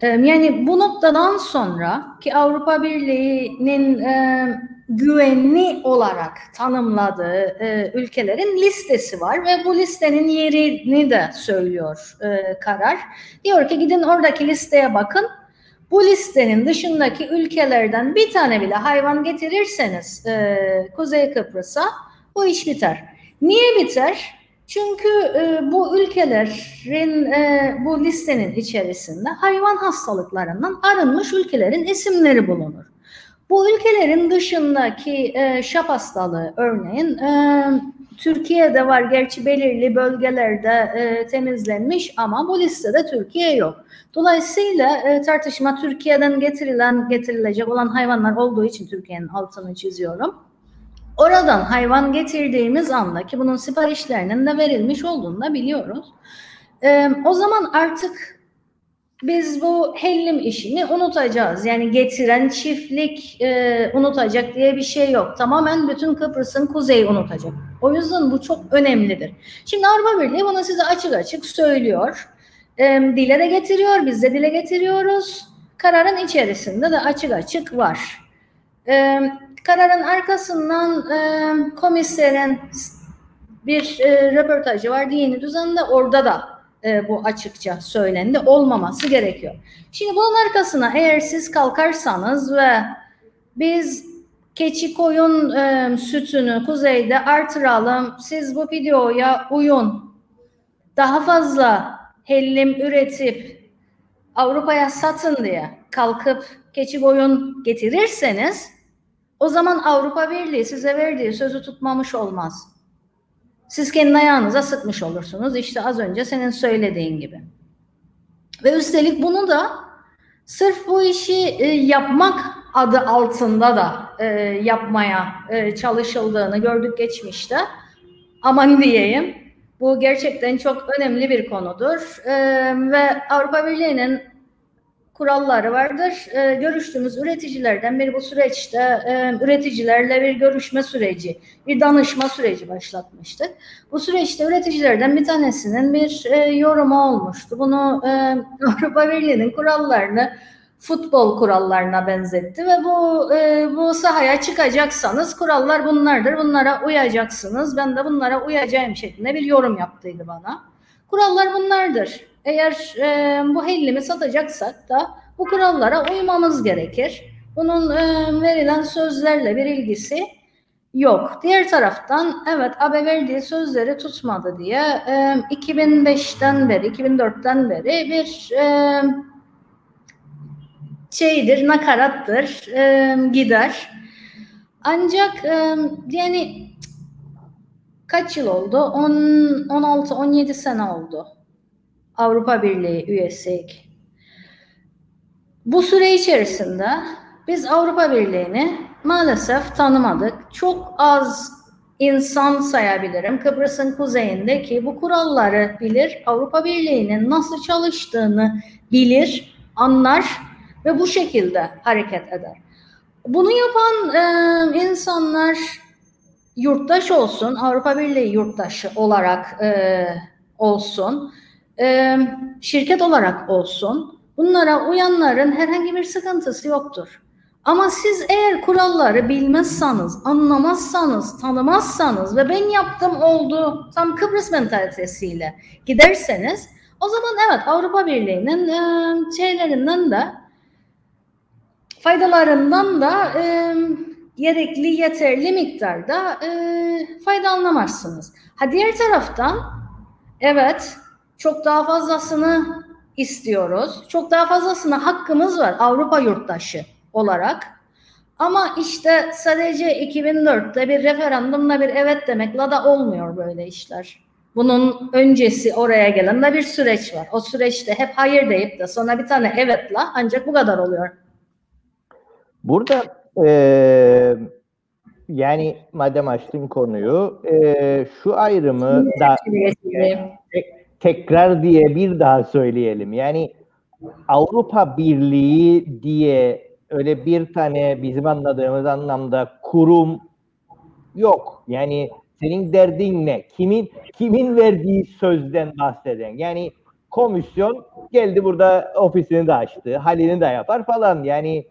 E, yani bu noktadan sonra ki Avrupa Birliği'nin e, güvenli olarak tanımladığı e, ülkelerin listesi var ve bu listenin yerini de söylüyor e, karar. Diyor ki gidin oradaki listeye bakın bu listenin dışındaki ülkelerden bir tane bile hayvan getirirseniz e, Kuzey Kıbrıs'a bu iş biter. Niye biter? Çünkü e, bu ülkelerin e, bu listenin içerisinde hayvan hastalıklarından arınmış ülkelerin isimleri bulunur. Bu ülkelerin dışındaki e, şap hastalığı örneğin e, Türkiye'de var gerçi belirli bölgelerde e, temizlenmiş ama bu listede Türkiye yok. Dolayısıyla e, tartışma Türkiye'den getirilen getirilecek olan hayvanlar olduğu için Türkiye'nin altını çiziyorum. Oradan hayvan getirdiğimiz anda ki bunun siparişlerinin de verilmiş olduğunu da biliyoruz. E, o zaman artık biz bu hellim işini unutacağız. Yani getiren çiftlik e, unutacak diye bir şey yok. Tamamen bütün Kıbrıs'ın kuzeyi unutacak. O yüzden bu çok önemlidir. Şimdi Avrupa Birliği bunu size açık açık söylüyor. E, dile de getiriyor, biz de dile getiriyoruz. Kararın içerisinde de açık açık var. E, kararın arkasından e, komiserin bir e, röportajı vardı yeni düzende. Orada da e, bu açıkça söylendi. Olmaması gerekiyor. Şimdi bunun arkasına eğer siz kalkarsanız ve biz keçi koyun e, sütünü kuzeyde artıralım, siz bu videoya uyun, daha fazla hellim üretip Avrupa'ya satın diye kalkıp keçi koyun getirirseniz o zaman Avrupa Birliği size verdiği sözü tutmamış olmaz. Siz kendi ayağınıza sıkmış olursunuz. İşte az önce senin söylediğin gibi. Ve üstelik bunu da sırf bu işi e, yapmak adı altında da e, yapmaya e, çalışıldığını gördük geçmişte. Aman diyeyim. Bu gerçekten çok önemli bir konudur. E, ve Avrupa Birliği'nin kuralları vardır. E, görüştüğümüz üreticilerden biri bu süreçte e, üreticilerle bir görüşme süreci, bir danışma süreci başlatmıştık. Bu süreçte üreticilerden bir tanesinin bir e, yorumu olmuştu. Bunu e, *laughs* Avrupa Birliği'nin kurallarını futbol kurallarına benzetti ve bu e, bu sahaya çıkacaksanız kurallar bunlardır. Bunlara uyacaksınız. Ben de bunlara uyacağım şeklinde bir yorum yaptıydı bana. Kurallar bunlardır. Eğer e, bu hellimi satacaksak da bu kurallara uymamız gerekir. Bunun e, verilen sözlerle bir ilgisi yok. Diğer taraftan evet AB verdiği sözleri tutmadı diye e, 2005'ten beri, 2004'ten beri bir e, şeydir, nakarattır, e, gider. Ancak e, yani kaç yıl oldu? 16-17 sene oldu. Avrupa Birliği üyesiyik. Bu süre içerisinde biz Avrupa Birliği'ni maalesef tanımadık. Çok az insan sayabilirim. Kıbrıs'ın kuzeyindeki bu kuralları bilir, Avrupa Birliği'nin nasıl çalıştığını bilir, anlar ve bu şekilde hareket eder. Bunu yapan e, insanlar yurttaş olsun, Avrupa Birliği yurttaşı olarak e, olsun, e, şirket olarak olsun, bunlara uyanların herhangi bir sıkıntısı yoktur. Ama siz eğer kuralları bilmezseniz, anlamazsanız, tanımazsanız ve ben yaptım oldu tam Kıbrıs mentalitesiyle giderseniz o zaman evet Avrupa Birliği'nin e, şeylerinden de faydalarından da e, gerekli yeterli miktarda e, faydalanamazsınız. Ha diğer taraftan evet çok daha fazlasını istiyoruz. Çok daha fazlasına hakkımız var Avrupa yurttaşı olarak. Ama işte sadece 2004'te bir referandumla bir evet demekle da olmuyor böyle işler. Bunun öncesi oraya gelen de bir süreç var. O süreçte hep hayır deyip de sonra bir tane evetle ancak bu kadar oluyor. Burada e, yani madem açtın konuyu e, şu ayrımı da tek, tekrar diye bir daha söyleyelim. Yani Avrupa Birliği diye öyle bir tane bizim anladığımız anlamda kurum yok. Yani senin derdin ne? Kimin kimin verdiği sözden bahseden? Yani komisyon geldi burada ofisini de açtı, halini de yapar falan. Yani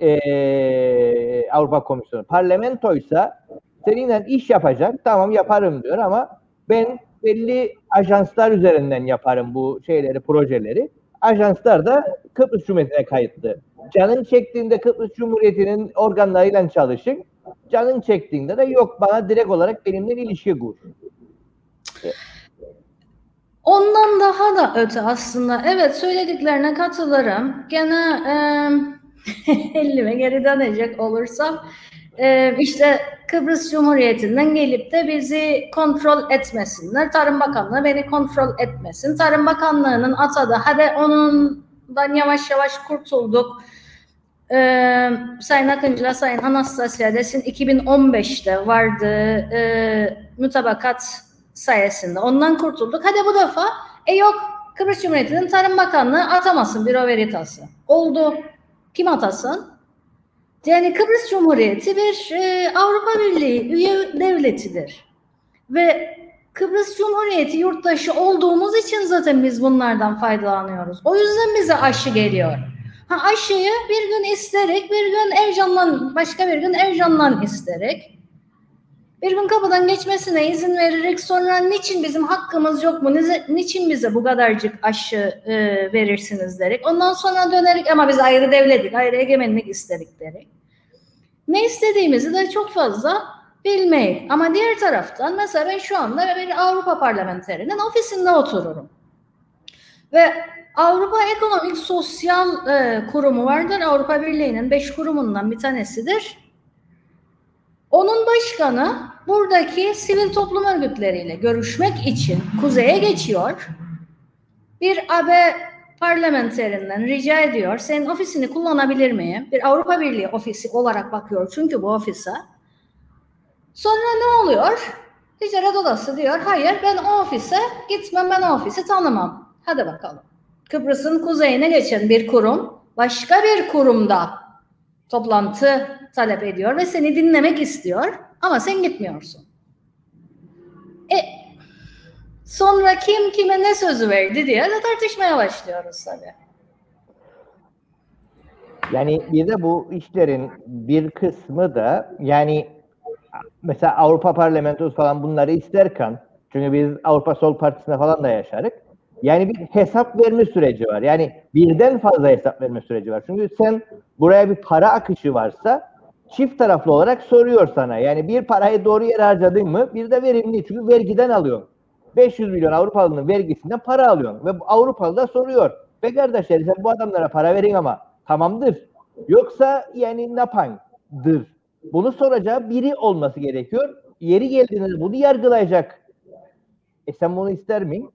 e, Avrupa Komisyonu. Parlamentoysa seninle iş yapacak. Tamam yaparım diyor ama ben belli ajanslar üzerinden yaparım bu şeyleri, projeleri. Ajanslar da Kıbrıs Cumhuriyeti'ne kayıtlı. Canın çektiğinde Kıbrıs Cumhuriyeti'nin organlarıyla çalışın. Canın çektiğinde de yok bana direkt olarak benimle ilişki kur. Ondan daha da öte aslında. Evet söylediklerine katılırım. Gene e, *laughs* elime geri dönecek olursam işte Kıbrıs Cumhuriyeti'nden gelip de bizi kontrol etmesinler. Tarım Bakanlığı beni kontrol etmesin. Tarım Bakanlığı'nın atadı hadi onundan yavaş yavaş kurtulduk. Ee, Sayın Akıncı'la Sayın Anastasya desin 2015'te vardı e, mütabakat sayesinde. Ondan kurtulduk. Hadi bu defa e yok Kıbrıs Cumhuriyeti'nin Tarım Bakanlığı atamasın Büro Veritas'ı. Oldu. Kim atasın? Yani Kıbrıs Cumhuriyeti bir e, Avrupa Birliği üye devletidir. Ve Kıbrıs Cumhuriyeti yurttaşı olduğumuz için zaten biz bunlardan faydalanıyoruz. O yüzden bize aşı geliyor. Ha aşıyı bir gün isterek, bir gün Ercan'dan, başka bir gün Ercan'dan isterek, bir gün kapıdan geçmesine izin vererek sonra niçin bizim hakkımız yok mu, niçin bize bu kadarcık aşı e, verirsiniz derek. Ondan sonra dönerek ama biz ayrı devledik, ayrı egemenlik istedik derek. Ne istediğimizi de çok fazla bilmeyin. Ama diğer taraftan mesela ben şu anda bir Avrupa parlamenterinin ofisinde otururum. Ve Avrupa Ekonomik Sosyal e, Kurumu vardır. Avrupa Birliği'nin beş kurumundan bir tanesidir. Onun başkanı buradaki sivil toplum örgütleriyle görüşmek için kuzeye geçiyor. Bir AB parlamenterinden rica ediyor. Senin ofisini kullanabilir miyim? Bir Avrupa Birliği ofisi olarak bakıyor çünkü bu ofise. Sonra ne oluyor? Ticaret odası diyor, hayır ben o ofise gitmem, ben o ofisi tanımam. Hadi bakalım. Kıbrıs'ın kuzeyine geçen bir kurum başka bir kurumda toplantı talep ediyor ve seni dinlemek istiyor ama sen gitmiyorsun. E sonra kim kime ne sözü verdi diye de tartışmaya başlıyoruz tabii. Yani bir de bu işlerin bir kısmı da yani mesela Avrupa Parlamentosu falan bunları isterken çünkü biz Avrupa Sol Partisi'ne falan da yaşarık yani bir hesap verme süreci var. Yani birden fazla hesap verme süreci var. Çünkü sen buraya bir para akışı varsa çift taraflı olarak soruyor sana. Yani bir parayı doğru yere harcadın mı bir de verimli. Çünkü vergiden alıyorsun. 500 milyon Avrupalı'nın vergisinden para alıyorsun. Ve Avrupalı da soruyor. Be kardeşler sen bu adamlara para verin ama tamamdır. Yoksa yani ne yapandır? Bunu soracağı biri olması gerekiyor. Yeri geldiğinde bunu yargılayacak. E sen bunu ister misin?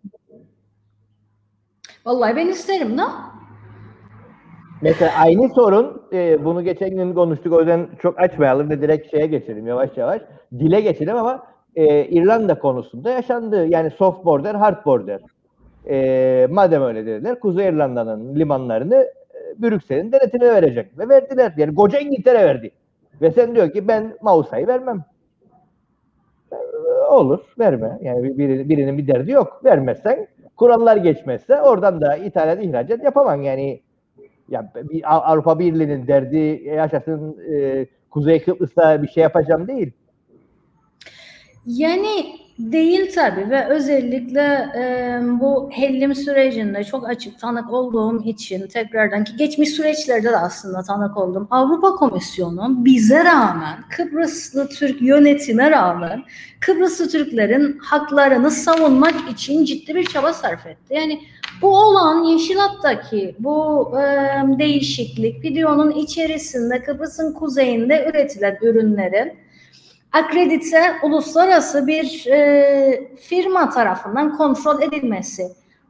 Vallahi ben isterim ne? Mesela aynı sorun e, bunu geçen gün konuştuk o yüzden çok açmayalım ve direkt şeye geçelim yavaş yavaş. Dile geçelim ama e, İrlanda konusunda yaşandı. Yani soft border, hard border. E, madem öyle dediler Kuzey İrlanda'nın limanlarını e, Brüksel'in denetimine verecek. Ve verdiler. Yani koca İngiltere verdi. Ve sen diyor ki ben Mausa'yı vermem. E, olur verme. Yani bir, birinin bir derdi yok. Vermezsen kurallar geçmezse oradan da ithalat ihracat yapamam. Yani ya bir Avrupa Birliği'nin derdi yaşasın e, Kuzey Kıbrıs'ta bir şey yapacağım değil. Yani değil tabii ve özellikle e, bu hellim sürecinde çok açık tanık olduğum için tekrardan ki geçmiş süreçlerde de aslında tanık oldum. Avrupa Komisyonu bize rağmen Kıbrıslı Türk yönetime rağmen Kıbrıslı Türklerin haklarını savunmak için ciddi bir çaba sarf etti. Yani bu olan Yeşilat'taki bu e, değişiklik videonun içerisinde Kıbrıs'ın kuzeyinde üretilen ürünlerin akredite uluslararası bir e, firma tarafından kontrol edilmesi.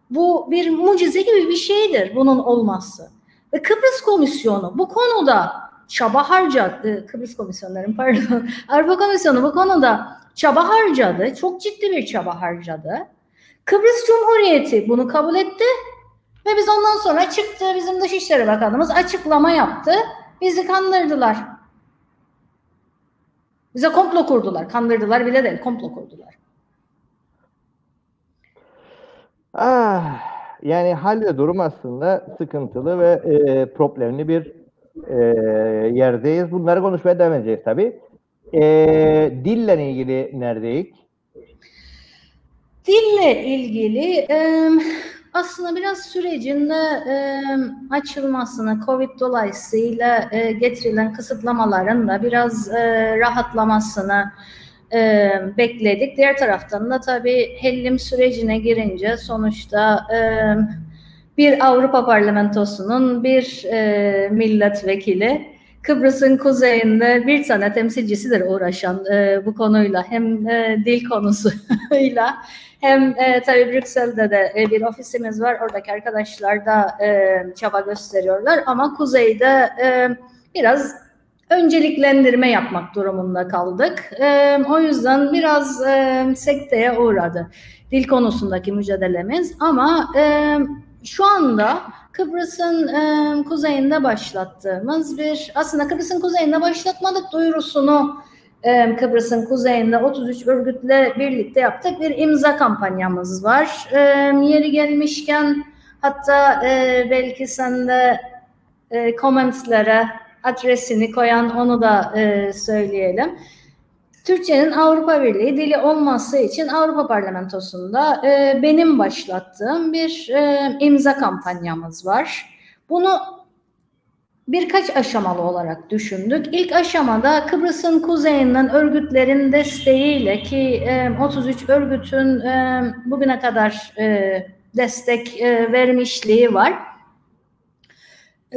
Bu bir mucize gibi bir şeydir bunun olması. Ve Kıbrıs Komisyonu bu konuda çaba harcadı, Kıbrıs Komisyonların pardon, *laughs* Avrupa Komisyonu bu konuda çaba harcadı, çok ciddi bir çaba harcadı. Kıbrıs Cumhuriyeti bunu kabul etti ve biz ondan sonra çıktı bizim Dışişleri Bakanımız açıklama yaptı. Bizi kandırdılar. Bize komplo kurdular. Kandırdılar bile değil. Komplo kurdular. Ah, yani halde durum aslında sıkıntılı ve e, problemli bir e, yerdeyiz. Bunları konuşmaya devam edeceğiz tabii. E, dille ilgili neredeyiz? Dille ilgili e, aslında biraz sürecinde e, açılmasına, Covid dolayısıyla e, getirilen kısıtlamaların da biraz e, rahatlamasını e, bekledik. Diğer taraftan da tabii hellim sürecine girince sonuçta e, bir Avrupa Parlamentosu'nun bir e, milletvekili Kıbrıs'ın kuzeyinde bir tane temsilcisidir uğraşan e, bu konuyla hem e, dil konusuyla hem e, tabii Brüksel'de de e, bir ofisimiz var. Oradaki arkadaşlar da e, çaba gösteriyorlar ama kuzeyde e, biraz önceliklendirme yapmak durumunda kaldık. E, o yüzden biraz e, sekteye uğradı dil konusundaki mücadelemiz ama e, şu anda Kıbrıs'ın e, kuzeyinde başlattığımız bir aslında Kıbrıs'ın kuzeyinde başlatmadık duyurusunu e, Kıbrıs'ın kuzeyinde 33 örgütle birlikte yaptık bir imza kampanyamız var. E, yeri gelmişken hatta e, belki sen de e, adresini koyan onu da e, söyleyelim. Türkçenin Avrupa Birliği dili olması için Avrupa Parlamentosu'nda e, benim başlattığım bir e, imza kampanyamız var. Bunu birkaç aşamalı olarak düşündük. İlk aşamada Kıbrıs'ın kuzeyinden örgütlerin desteğiyle ki e, 33 örgütün e, bugüne kadar e, destek e, vermişliği var.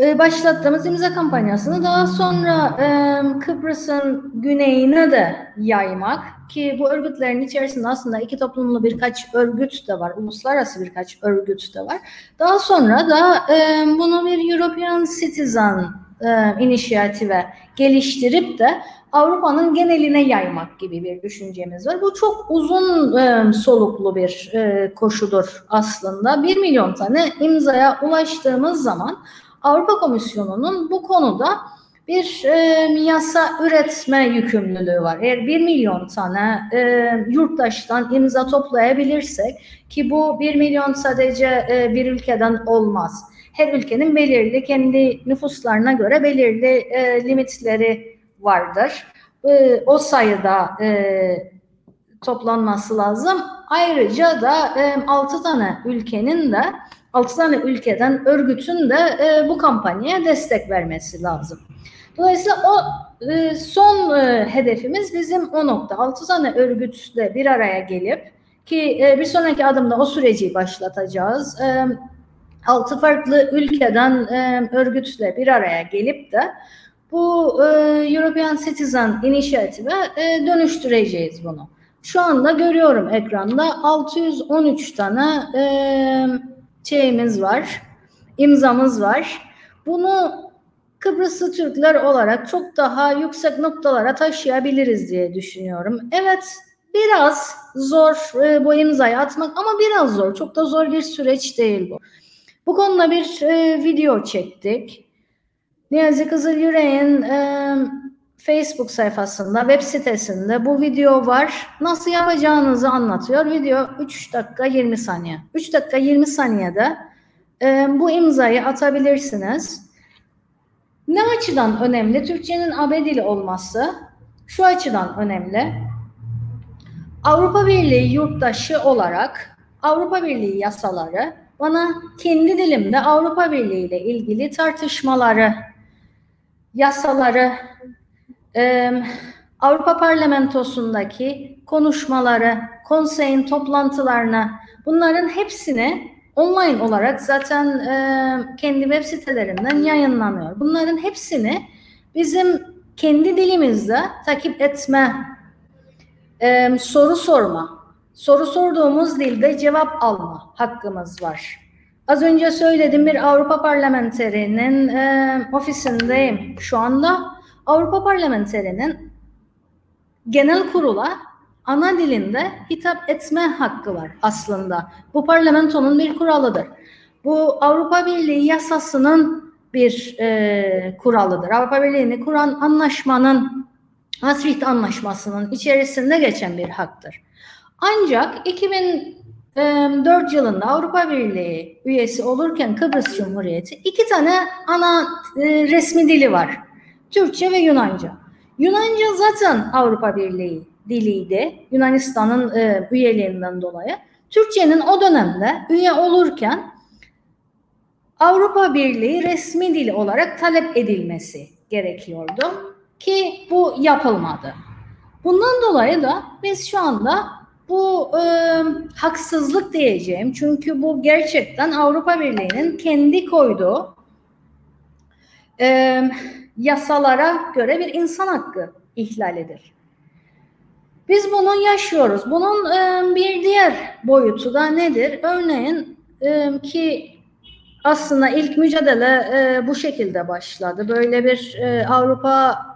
E, başlattığımız imza kampanyasını daha sonra e, Kıbrıs'ın güneyine de yaymak ki bu örgütlerin içerisinde aslında iki toplumlu birkaç örgüt de var, uluslararası birkaç örgüt de var. Daha sonra da e, bunu bir European Citizen e, inisiyative geliştirip de Avrupa'nın geneline yaymak gibi bir düşüncemiz var. Bu çok uzun e, soluklu bir e, koşudur aslında. Bir milyon tane imzaya ulaştığımız zaman Avrupa Komisyonu'nun bu konuda bir e, yasa üretme yükümlülüğü var. Eğer bir milyon tane e, yurttaştan imza toplayabilirsek ki bu bir milyon sadece e, bir ülkeden olmaz. Her ülkenin belirli kendi nüfuslarına göre belirli e, limitleri vardır. E, o sayıda e, toplanması lazım. Ayrıca da e, 6 tane ülkenin de 6 tane ülkeden örgütün de e, bu kampanyaya destek vermesi lazım. Dolayısıyla o e, son e, hedefimiz bizim o nokta. 6 tane örgütle bir araya gelip ki e, bir sonraki adımda o süreci başlatacağız. E, 6 farklı ülkeden e, örgütle bir araya gelip de bu e, European Citizen Initiative'e e, dönüştüreceğiz bunu. Şu anda görüyorum ekranda 613 tane e, şeyimiz var, imzamız var. bunu Kıbrıslı Türkler olarak çok daha yüksek noktalara taşıyabiliriz diye düşünüyorum. Evet biraz zor e, bu imzayı atmak ama biraz zor. Çok da zor bir süreç değil bu. Bu konuda bir e, video çektik. Niyazi Kızılyürek'in e, Facebook sayfasında, web sitesinde bu video var. Nasıl yapacağınızı anlatıyor. Video 3 dakika 20 saniye. 3 dakika 20 saniyede e, bu imzayı atabilirsiniz. Ne açıdan önemli? Türkçenin AB dili olması şu açıdan önemli. Avrupa Birliği yurttaşı olarak Avrupa Birliği yasaları bana kendi dilimde Avrupa Birliği ile ilgili tartışmaları, yasaları, e, Avrupa Parlamentosu'ndaki konuşmaları, konseyin toplantılarını bunların hepsini online olarak zaten e, kendi web sitelerinden yayınlanıyor. Bunların hepsini bizim kendi dilimizde takip etme, e, soru sorma, soru sorduğumuz dilde cevap alma hakkımız var. Az önce söyledim bir Avrupa parlamenterinin e, ofisindeyim şu anda. Avrupa parlamenterinin genel kurula ana dilinde hitap etme hakkı var aslında. Bu parlamentonun bir kuralıdır. Bu Avrupa Birliği yasasının bir e, kuralıdır. Avrupa Birliği'ni kuran anlaşmanın, Maastricht Anlaşması'nın içerisinde geçen bir haktır. Ancak 2004 yılında Avrupa Birliği üyesi olurken Kıbrıs Cumhuriyeti iki tane ana e, resmi dili var. Türkçe ve Yunanca. Yunanca zaten Avrupa Birliği diliydi. Yunanistan'ın e, üyeliğinden dolayı. Türkçenin o dönemde üye olurken Avrupa Birliği resmi dili olarak talep edilmesi gerekiyordu ki bu yapılmadı. Bundan dolayı da biz şu anda bu e, haksızlık diyeceğim çünkü bu gerçekten Avrupa Birliği'nin kendi koyduğu e, yasalara göre bir insan hakkı ihlalidir. Biz bunu yaşıyoruz. Bunun e, bir diğer boyutu da nedir? Örneğin e, ki aslında ilk mücadele e, bu şekilde başladı. Böyle bir Avrupa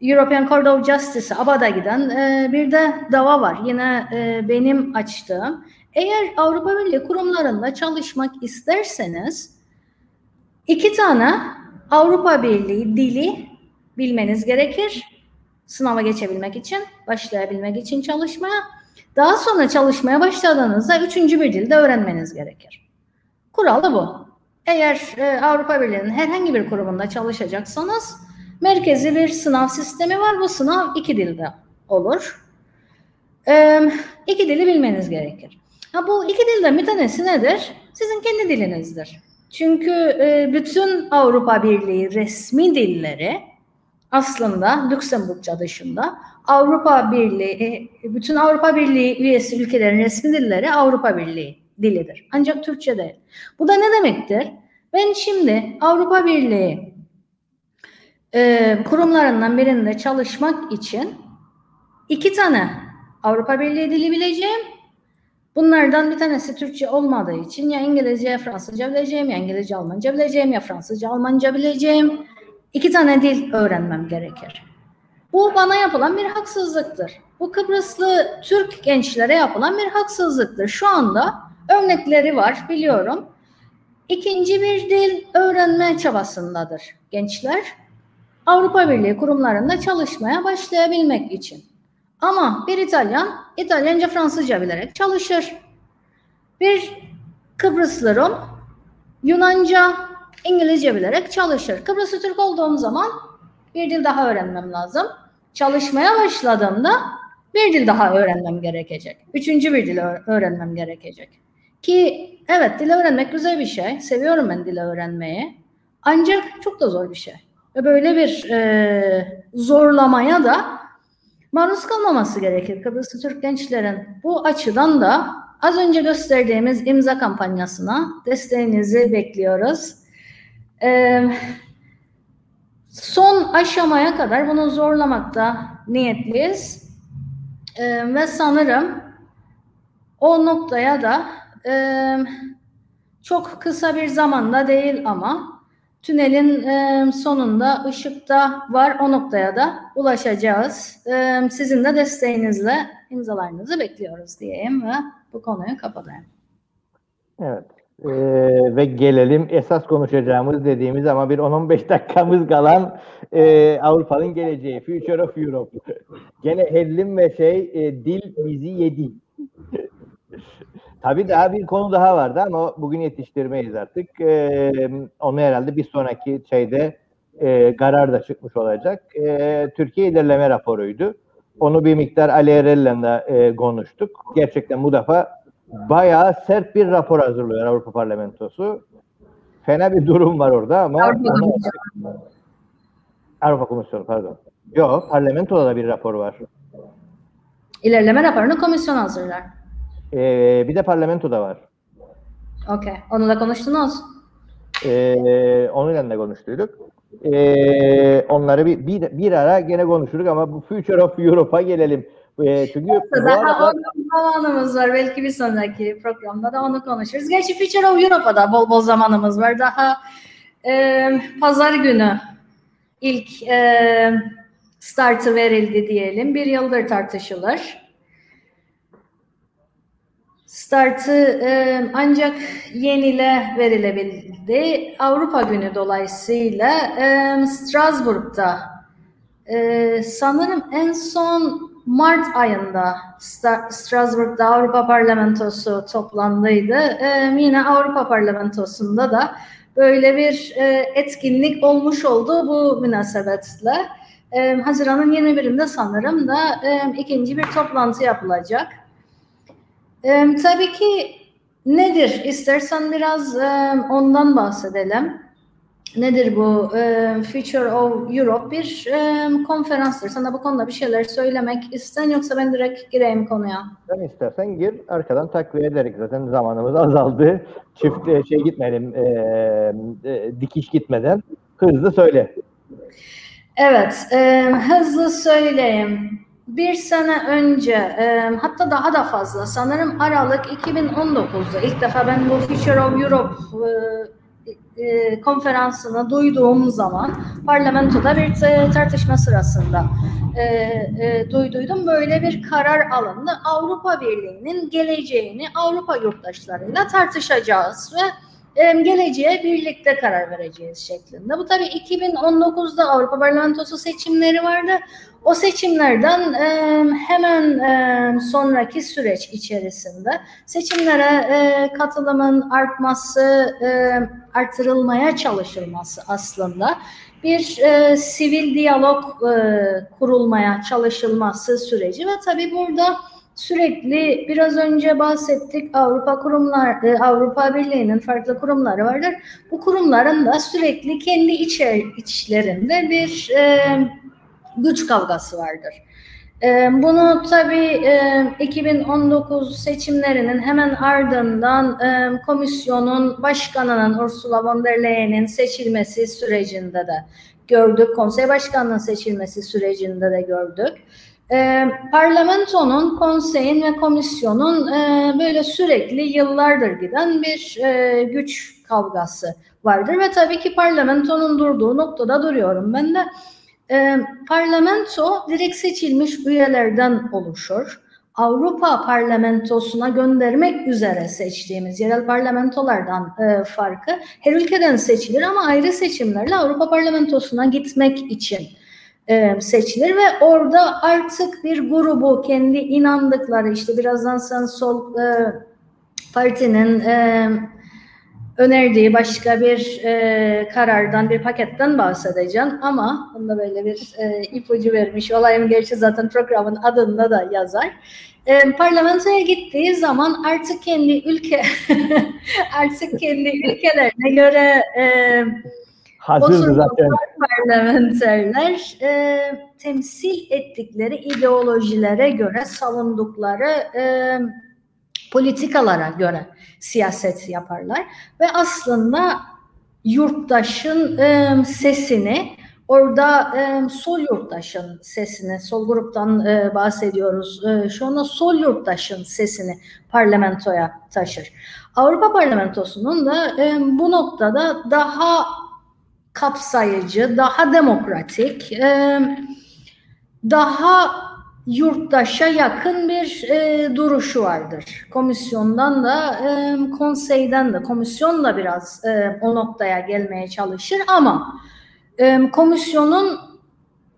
European Court of Justice ABA'da giden e, bir de dava var. Yine e, benim açtığım. Eğer Avrupa Birliği kurumlarında çalışmak isterseniz iki tane Avrupa Birliği dili bilmeniz gerekir sınava geçebilmek için, başlayabilmek için çalışmaya. Daha sonra çalışmaya başladığınızda üçüncü bir dilde öğrenmeniz gerekir. Kuralı bu. Eğer e, Avrupa Birliği'nin herhangi bir kurumunda çalışacaksanız merkezi bir sınav sistemi var. Bu sınav iki dilde olur. E, iki dili bilmeniz gerekir. Ha, bu iki dilden bir tanesi nedir? Sizin kendi dilinizdir. Çünkü e, bütün Avrupa Birliği resmi dilleri aslında Lüksemburgca dışında Avrupa Birliği, e, bütün Avrupa Birliği üyesi ülkelerin resmi dilleri Avrupa Birliği dilidir. Ancak Türkçe değil. Bu da ne demektir? Ben şimdi Avrupa Birliği e, kurumlarından birinde çalışmak için iki tane Avrupa Birliği dili bileceğim. Bunlardan bir tanesi Türkçe olmadığı için ya İngilizce ya Fransızca bileceğim ya İngilizce Almanca bileceğim ya Fransızca Almanca bileceğim iki tane dil öğrenmem gerekir. Bu bana yapılan bir haksızlıktır. Bu Kıbrıslı Türk gençlere yapılan bir haksızlıktır. Şu anda örnekleri var biliyorum. İkinci bir dil öğrenme çabasındadır gençler. Avrupa Birliği kurumlarında çalışmaya başlayabilmek için. Ama bir İtalyan İtalyanca Fransızca bilerek çalışır. Bir Kıbrıslı Rum Yunanca İngilizce bilerek çalışır. Kıbrıs'ı Türk olduğum zaman bir dil daha öğrenmem lazım. Çalışmaya başladığımda bir dil daha öğrenmem gerekecek. Üçüncü bir dil öğrenmem gerekecek. Ki evet dil öğrenmek güzel bir şey. Seviyorum ben dil öğrenmeyi. Ancak çok da zor bir şey. Ve böyle bir e, zorlamaya da maruz kalmaması gerekir Kıbrıslı Türk gençlerin. Bu açıdan da az önce gösterdiğimiz imza kampanyasına desteğinizi bekliyoruz. Ee, son aşamaya kadar bunu zorlamakta niyetliyiz. Ee, ve sanırım o noktaya da e, çok kısa bir zamanda değil ama tünelin sonunda ışıkta var o noktaya da ulaşacağız. Sizin de desteğinizle imzalarınızı bekliyoruz diyeyim ve bu konuyu kapatayım. Evet. Ee, ve gelelim esas konuşacağımız dediğimiz ama bir 10-15 dakikamız kalan e, Avrupa'nın geleceği. Future of Europe. Gene hellim ve şey e, dil bizi yedi. Tabii daha bir konu daha vardı ama bugün yetiştirmeyiz artık. Ee, onu herhalde bir sonraki şeyde e, karar da çıkmış olacak. E, Türkiye ilerleme raporuydu. Onu bir miktar Ali Erel'le e, konuştuk. Gerçekten bu defa bayağı sert bir rapor hazırlıyor Avrupa Parlamentosu. Fena bir durum var orada ama Avrupa Komisyonu. Avrupa Komisyonu pardon. Yok, parlamentoda da bir rapor var. İlerleme raporunu komisyon hazırlar. Ee, bir de parlamentoda var. Okey. Onu da konuştunuz. Ee, onunla da konuştuyduk. Ee, onları bir, bir, bir ara gene konuşurduk ama bu Future of Europe'a gelelim. Ee, çünkü Daha arada, 10 zamanımız var. Belki bir sonraki programda da onu konuşuruz. Gerçi Future of Europe'da da bol bol zamanımız var. Daha e, pazar günü ilk e, startı verildi diyelim. Bir yıldır tartışılır. Startı e, ancak yenile verilebildi. Avrupa Günü dolayısıyla e, Strasbourg'da e, sanırım en son Mart ayında Strasbourg'da Avrupa Parlamentosu toplandıydı. E, yine Avrupa Parlamentosu'nda da böyle bir e, etkinlik olmuş oldu bu münasebetle. E, Haziran'ın 21'inde sanırım da e, ikinci bir toplantı yapılacak. E, tabii ki nedir? İstersen biraz e, ondan bahsedelim. Nedir bu e, Future of Europe bir e, konferanstır. Sana bu konuda bir şeyler söylemek isten yoksa ben direkt gireyim konuya. sen istersen gir arkadan takviye ederek zaten zamanımız azaldı. Çift e, şey gitmedim, e, e, dikiş gitmeden hızlı söyle. Evet, e, hızlı söyleyeyim. Bir sene önce, e, hatta daha da fazla, sanırım Aralık 2019'da ilk defa ben bu Future of Europe e, e, konferansını duyduğum zaman parlamentoda bir tartışma sırasında e, e, duyduydum. Böyle bir karar alındı. Avrupa Birliği'nin geleceğini Avrupa yurttaşlarıyla tartışacağız ve geleceğe birlikte karar vereceğiz şeklinde. Bu tabii 2019'da Avrupa Parlamentosu seçimleri vardı. O seçimlerden hemen sonraki süreç içerisinde seçimlere e, katılımın artması, e, artırılmaya çalışılması aslında bir e, sivil diyalog e, kurulmaya çalışılması süreci ve tabii burada sürekli biraz önce bahsettik Avrupa kurumlar Avrupa Birliği'nin farklı kurumları vardır. Bu kurumların da sürekli kendi içer, içlerinde bir e, güç kavgası vardır. E, bunu tabii e, 2019 seçimlerinin hemen ardından e, komisyonun başkanının Ursula von der Leyen'in seçilmesi sürecinde de gördük. Konsey başkanının seçilmesi sürecinde de gördük. E, parlamentonun, konseyin ve komisyonun e, böyle sürekli yıllardır giden bir e, güç kavgası vardır ve tabii ki parlamentonun durduğu noktada duruyorum ben de. E, parlamento direkt seçilmiş üyelerden oluşur. Avrupa parlamentosuna göndermek üzere seçtiğimiz yerel parlamentolardan e, farkı her ülkeden seçilir ama ayrı seçimlerle Avrupa parlamentosuna gitmek için e, seçilir ve orada artık bir grubu kendi inandıkları işte birazdan sen sol e, partinin e, önerdiği başka bir e, karardan bir paketten bahsedeceğim ama bunda böyle bir e, ipucu vermiş olayım gerçi zaten programın adında da yazar. E, parlamentoya gittiği zaman artık kendi ülke *laughs* artık kendi ülkelerine göre e, Hazırdı zaten. parlamenterler e, temsil ettikleri ideolojilere göre savundukları e, politikalara göre siyaset yaparlar ve aslında yurttaşın e, sesini Orada e, sol yurttaşın sesini, sol gruptan e, bahsediyoruz. E, şu anda sol yurttaşın sesini parlamentoya taşır. Avrupa Parlamentosu'nun da e, bu noktada daha kapsayıcı, daha demokratik, e, daha yurttaşa yakın bir e, duruşu vardır. Komisyondan da, e, konseyden de, komisyon da biraz e, o noktaya gelmeye çalışır ama e, komisyonun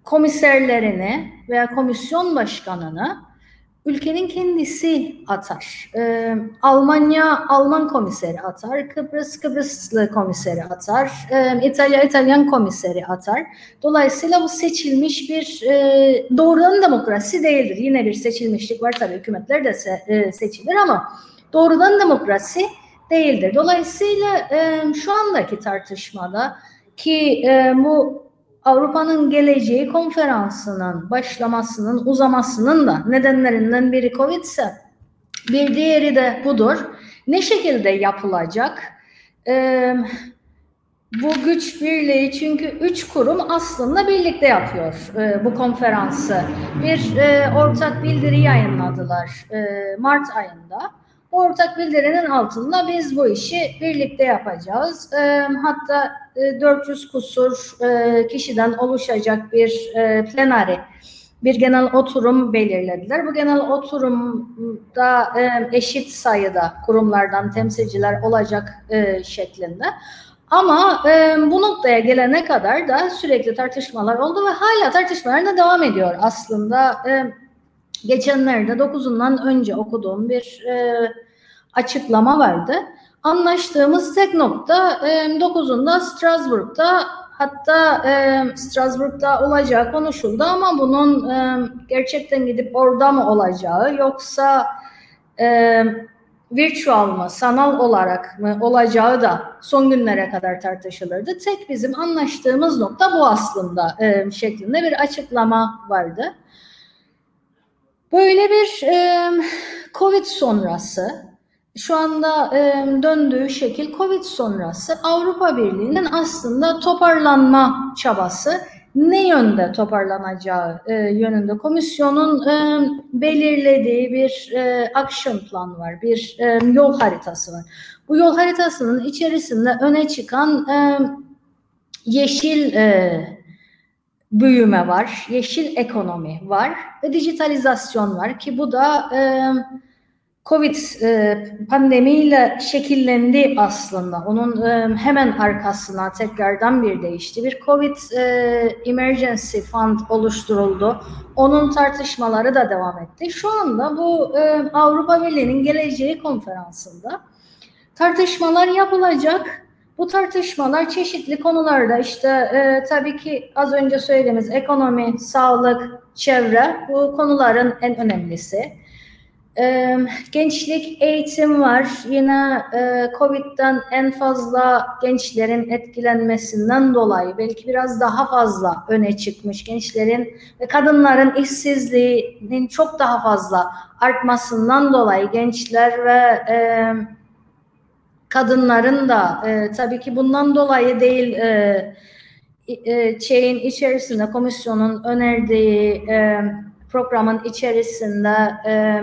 komiserlerini veya komisyon başkanını ülkenin kendisi atar. Ee, Almanya Alman komiseri atar, Kıbrıs Kıbrıslı komiseri atar, e, İtalya İtalyan komiseri atar. Dolayısıyla bu seçilmiş bir e, doğrudan demokrasi değildir. Yine bir seçilmişlik var tabii hükümetler de se, e, seçilir ama doğrudan demokrasi değildir. Dolayısıyla e, şu andaki tartışmada ki e, bu Avrupa'nın geleceği konferansının başlamasının uzamasının da nedenlerinden biri Covid ise bir diğeri de budur. Ne şekilde yapılacak? Ee, bu güç birliği çünkü üç kurum aslında birlikte yapıyor e, bu konferansı. Bir e, ortak bildiri yayınladılar e, Mart ayında. Ortak bildirinin altında biz bu işi birlikte yapacağız. E, hatta e, 400 kusur e, kişiden oluşacak bir e, plenari, bir genel oturum belirlediler. Bu genel oturumda e, eşit sayıda kurumlardan temsilciler olacak e, şeklinde. Ama e, bu noktaya gelene kadar da sürekli tartışmalar oldu ve hala tartışmalar da devam ediyor aslında. E, geçenlerde 9'undan önce okuduğum bir e, açıklama vardı. Anlaştığımız tek nokta e, 9'unda Strasbourg'da hatta e, Strasbourg'da olacağı konuşuldu ama bunun e, gerçekten gidip orada mı olacağı yoksa e, virtual mı, sanal olarak mı olacağı da son günlere kadar tartışılırdı. Tek bizim anlaştığımız nokta bu aslında e, şeklinde bir açıklama vardı. Böyle bir e, Covid sonrası şu anda e, döndüğü şekil Covid sonrası Avrupa Birliği'nin aslında toparlanma çabası ne yönde toparlanacağı e, yönünde komisyonun e, belirlediği bir e, action plan var, bir e, yol haritası var. Bu yol haritasının içerisinde öne çıkan e, yeşil e, büyüme var, yeşil ekonomi var ve dijitalizasyon var ki bu da e, Covid e, pandemiyle şekillendi aslında. Onun e, hemen arkasına tekrardan bir değişti. Bir Covid e, Emergency Fund oluşturuldu. Onun tartışmaları da devam etti. Şu anda bu e, Avrupa Birliği'nin geleceği konferansında tartışmalar yapılacak. Bu tartışmalar çeşitli konularda işte e, tabii ki az önce söylediğimiz ekonomi, sağlık, çevre bu konuların en önemlisi. Ee, gençlik eğitim var. Yine e, Covid'den en fazla gençlerin etkilenmesinden dolayı belki biraz daha fazla öne çıkmış gençlerin ve kadınların işsizliğinin çok daha fazla artmasından dolayı gençler ve e, kadınların da e, tabii ki bundan dolayı değil e, e, şeyin içerisinde komisyonun önerdiği e, programın içerisinde e,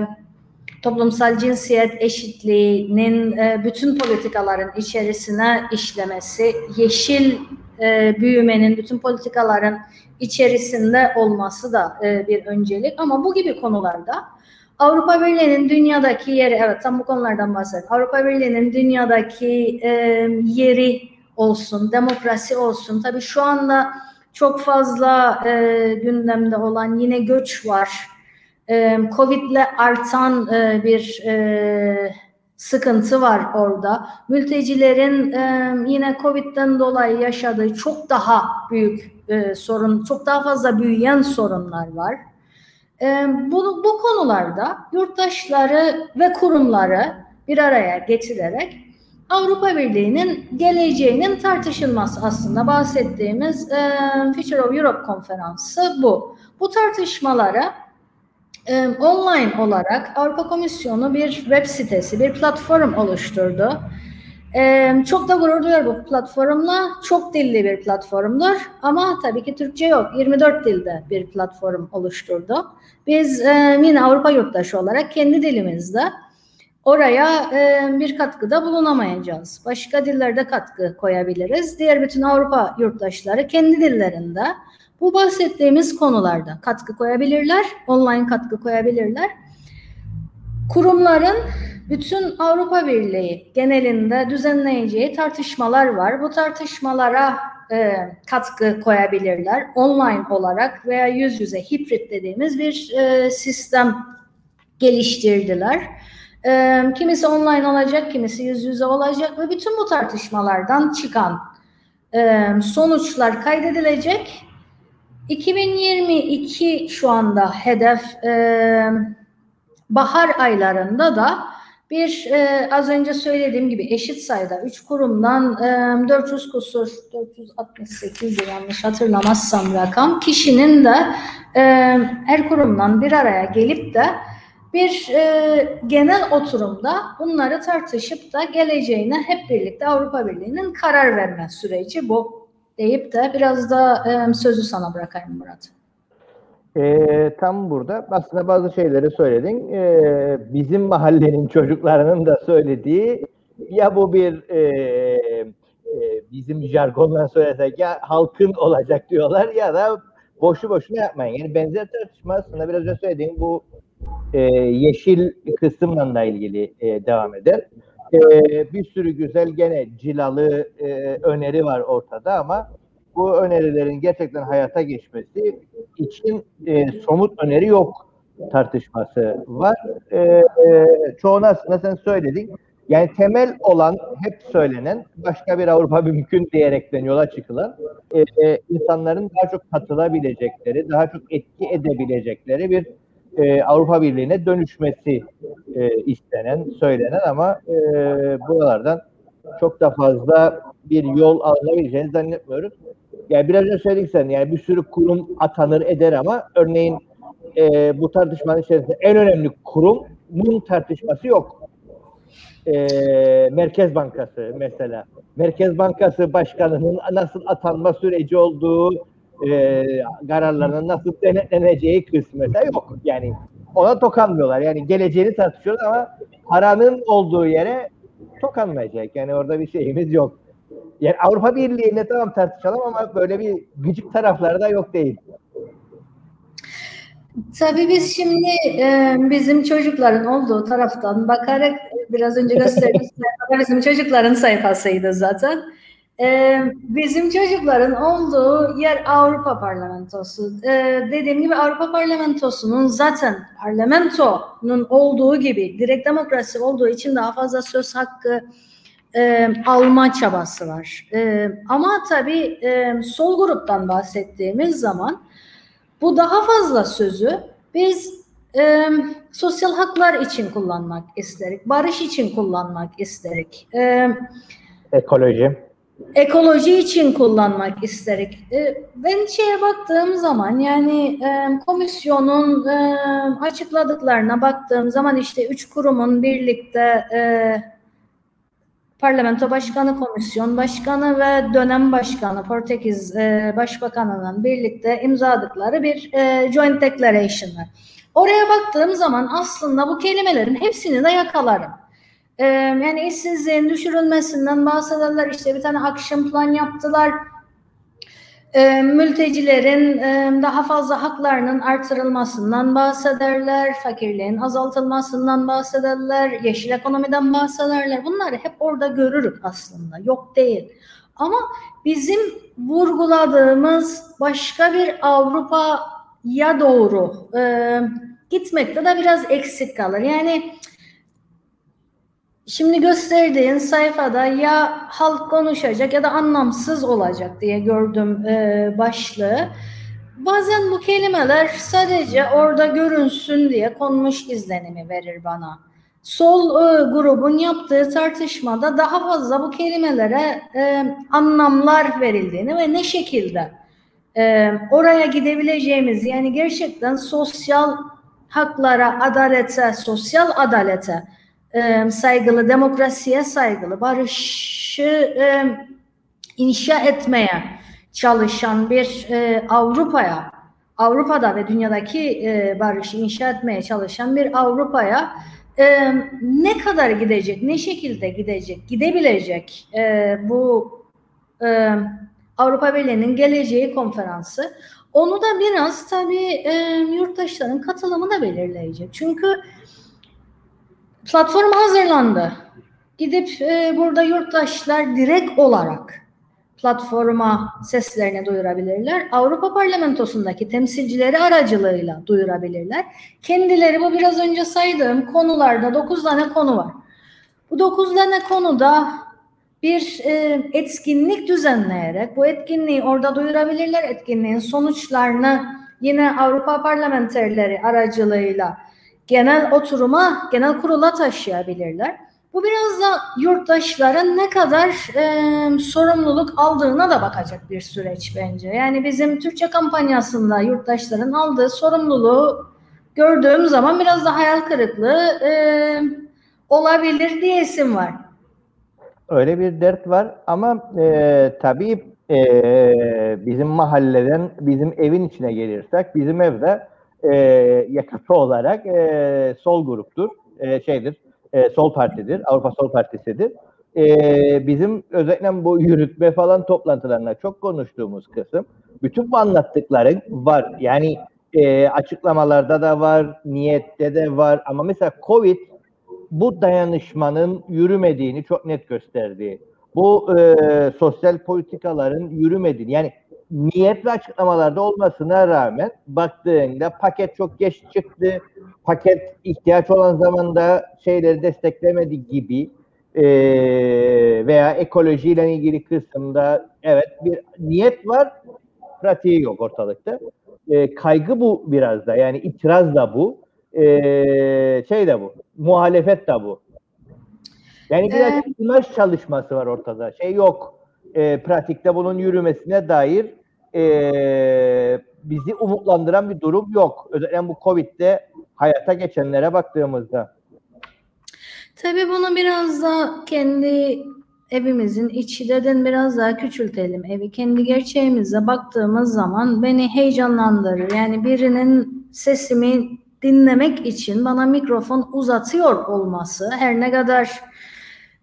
toplumsal cinsiyet eşitliğinin e, bütün politikaların içerisine işlemesi, yeşil e, büyümenin bütün politikaların içerisinde olması da e, bir öncelik. Ama bu gibi konularda Avrupa Birliği'nin dünyadaki yeri, evet tam bu konulardan bahsediyorum. Avrupa Birliği'nin dünyadaki e, yeri olsun, demokrasi olsun. Tabii şu anda çok fazla e, gündemde olan yine göç var e, Covid'le artan e, bir e, sıkıntı var orada. Mültecilerin e, yine Covid'den dolayı yaşadığı çok daha büyük e, sorun, çok daha fazla büyüyen sorunlar var. E, bu, bu konularda yurttaşları ve kurumları bir araya getirerek Avrupa Birliği'nin geleceğinin tartışılması aslında bahsettiğimiz e, Future of Europe konferansı bu. Bu tartışmalara e, online olarak Avrupa Komisyonu bir web sitesi, bir platform oluşturdu. Çok da gurur duyuyor bu platformla. Çok dilli bir platformdur ama tabii ki Türkçe yok. 24 dilde bir platform oluşturdu. Biz e, yine Avrupa yurttaşı olarak kendi dilimizde oraya bir katkıda bulunamayacağız. Başka dillerde katkı koyabiliriz. Diğer bütün Avrupa yurttaşları kendi dillerinde bu bahsettiğimiz konularda katkı koyabilirler, online katkı koyabilirler. Kurumların bütün Avrupa Birliği genelinde düzenleyeceği tartışmalar var. Bu tartışmalara e, katkı koyabilirler. Online olarak veya yüz yüze hibrit dediğimiz bir e, sistem geliştirdiler. E, kimisi online olacak, kimisi yüz yüze olacak ve bütün bu tartışmalardan çıkan e, sonuçlar kaydedilecek. 2022 şu anda hedef e, bahar aylarında da bir e, az önce söylediğim gibi eşit sayıda 3 kurumdan e, 400 kusur 468 yanlış hatırlamazsam rakam kişinin de e, her kurumdan bir araya gelip de bir e, genel oturumda bunları tartışıp da geleceğine hep birlikte Avrupa Birliği'nin karar verme süreci bu deyip de biraz da e, sözü sana bırakayım Murat. E, tam burada aslında bazı şeyleri söyledin. E, bizim mahallenin *laughs* çocuklarının da söylediği ya bu bir e, e, bizim jargonla söylesek ya halkın olacak diyorlar ya da boşu boşuna yapmayın. Yani benzer tartışma aslında biraz önce söylediğim bu e, yeşil kısımla da ilgili e, devam eder. E, bir sürü güzel gene cilalı e, öneri var ortada ama bu önerilerin gerçekten hayata geçmesi için e, somut öneri yok tartışması var. E, e, çoğunu aslında sen söyledin. Yani temel olan hep söylenen başka bir Avrupa *laughs* mümkün diyerekten yola çıkılan e, e, insanların daha çok katılabilecekleri, daha çok etki edebilecekleri bir e, Avrupa Birliği'ne dönüşmesi e, istenen, söylenen ama e, buralardan çok da fazla bir yol alınabileceğini zannetmiyoruz. Yani biraz önce söyledik sen yani bir sürü kurum atanır eder ama örneğin e, bu tartışmanın içerisinde en önemli kurumun tartışması yok. E, Merkez Bankası mesela. Merkez Bankası Başkanı'nın nasıl atanma süreci olduğu, e, kararlarının nasıl denetleneceği kısmı mesela yok. Yani ona tokanmıyorlar. Yani geleceğini tartışıyorlar ama paranın olduğu yere tokanmayacak. Yani orada bir şeyimiz yok. Yani Avrupa Birliği'ne tamam tartışalım ama böyle bir gıcık tarafları da yok değil. Tabii biz şimdi e, bizim çocukların olduğu taraftan bakarak biraz önce gösterdiğim *laughs* bizim çocukların sayfasıydı zaten. E, bizim çocukların olduğu yer Avrupa Parlamentosu. E, dediğim gibi Avrupa Parlamentosu'nun zaten parlamentonun olduğu gibi direkt demokrasi olduğu için daha fazla söz hakkı e, alma çabası var. E, ama tabii e, sol gruptan bahsettiğimiz zaman bu daha fazla sözü biz e, sosyal haklar için kullanmak isterik, barış için kullanmak isterik. E, ekoloji. Ekoloji için kullanmak isterik. E, ben şeye baktığım zaman yani e, komisyonun e, açıkladıklarına baktığım zaman işte üç kurumun birlikte e, Parlamento Başkanı, Komisyon Başkanı ve dönem başkanı Portekiz e, Başbakanı'nın birlikte imzaladıkları bir e, joint declaration var. Oraya baktığım zaman aslında bu kelimelerin hepsini de yakalarım. E, yani işsizliğin düşürülmesinden bahsederler. İşte bir tane action plan yaptılar mültecilerin daha fazla haklarının artırılmasından bahsederler, fakirliğin azaltılmasından bahsederler, yeşil ekonomiden bahsederler. Bunları hep orada görürük aslında, yok değil. Ama bizim vurguladığımız başka bir Avrupa'ya doğru gitmekte de biraz eksik kalır. Yani Şimdi gösterdiğin sayfada ya halk konuşacak ya da anlamsız olacak diye gördüm e, başlığı. Bazen bu kelimeler sadece orada görünsün diye konmuş izlenimi verir bana. Sol e, grubun yaptığı tartışmada daha fazla bu kelimelere e, anlamlar verildiğini ve ne şekilde e, oraya gidebileceğimiz yani gerçekten sosyal haklara, adalete, sosyal adalete e, saygılı, demokrasiye saygılı, barışı e, inşa etmeye çalışan bir e, Avrupa'ya, Avrupa'da ve dünyadaki e, barışı inşa etmeye çalışan bir Avrupa'ya e, ne kadar gidecek, ne şekilde gidecek, gidebilecek e, bu e, Avrupa Birliği'nin geleceği konferansı. Onu da biraz tabii e, yurttaşların katılımı da belirleyecek. Çünkü platform hazırlandı. Gidip e, burada yurttaşlar direkt olarak platforma seslerini duyurabilirler. Avrupa Parlamentosu'ndaki temsilcileri aracılığıyla duyurabilirler. Kendileri bu biraz önce saydığım konularda 9 tane konu var. Bu 9 tane konuda bir e, etkinlik düzenleyerek bu etkinliği orada duyurabilirler. Etkinliğin sonuçlarını yine Avrupa parlamenterleri aracılığıyla genel oturuma, genel kurula taşıyabilirler. Bu biraz da yurttaşların ne kadar e, sorumluluk aldığına da bakacak bir süreç bence. Yani bizim Türkçe kampanyasında yurttaşların aldığı sorumluluğu gördüğüm zaman biraz da hayal kırıklığı e, olabilir diyesim var. Öyle bir dert var ama e, tabii e, bizim mahalleden bizim evin içine gelirsek bizim evde e, yakası olarak e, sol gruptur, e, şeydir, e, sol partidir, Avrupa Sol Partisi'dir. E, bizim özellikle bu yürütme falan toplantılarında çok konuştuğumuz kısım, bütün bu anlattıkların var. Yani e, açıklamalarda da var, niyette de var ama mesela Covid bu dayanışmanın yürümediğini çok net gösterdi. Bu e, sosyal politikaların yürümediğini yani niyet ve açıklamalarda olmasına rağmen baktığında paket çok geç çıktı. Paket ihtiyaç olan zamanda şeyleri desteklemedi gibi e, veya ekolojiyle ilgili kısımda evet bir niyet var, pratiği yok ortalıkta. E, kaygı bu biraz da yani itiraz da bu. E, şey de bu. Muhalefet de bu. Yani biraz ee, imaj çalışması var ortada. Şey yok. E, pratikte bunun yürümesine dair e, bizi umutlandıran bir durum yok. Özellikle bu Covid'de hayata geçenlere baktığımızda. Tabii bunu biraz da kendi evimizin içinden biraz daha küçültelim evi. Kendi gerçeğimize baktığımız zaman beni heyecanlandırır. Yani birinin sesimi dinlemek için bana mikrofon uzatıyor olması her ne kadar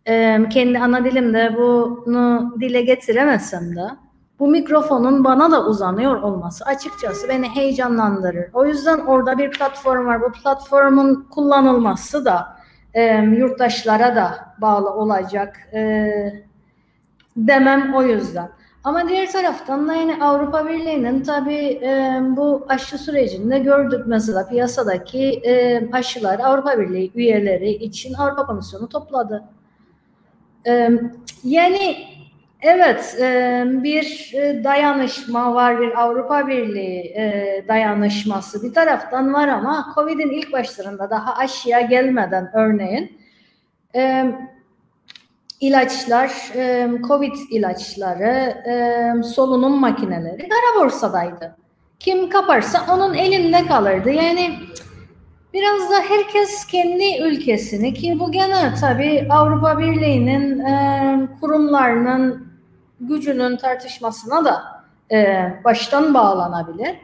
e, kendi ana dilimde bunu dile getiremesem de bu mikrofonun bana da uzanıyor olması açıkçası beni heyecanlandırır. O yüzden orada bir platform var. Bu platformun kullanılması da e, yurttaşlara da bağlı olacak e, demem o yüzden. Ama diğer taraftan da yine Avrupa Birliği'nin tabii e, bu aşı sürecinde gördük mesela piyasadaki e, aşılar Avrupa Birliği üyeleri için Avrupa Komisyonu topladı. Yani evet bir e, dayanışma var, bir Avrupa Birliği e, dayanışması bir taraftan var ama Covid'in ilk başlarında daha aşıya gelmeden örneğin ilaçlar, Covid ilaçları, solunum makineleri kara borsadaydı. Kim kaparsa onun elinde kalırdı. Yani biraz da herkes kendi ülkesini ki bu gene tabii Avrupa Birliği'nin kurumlarının gücünün tartışmasına da baştan bağlanabilir.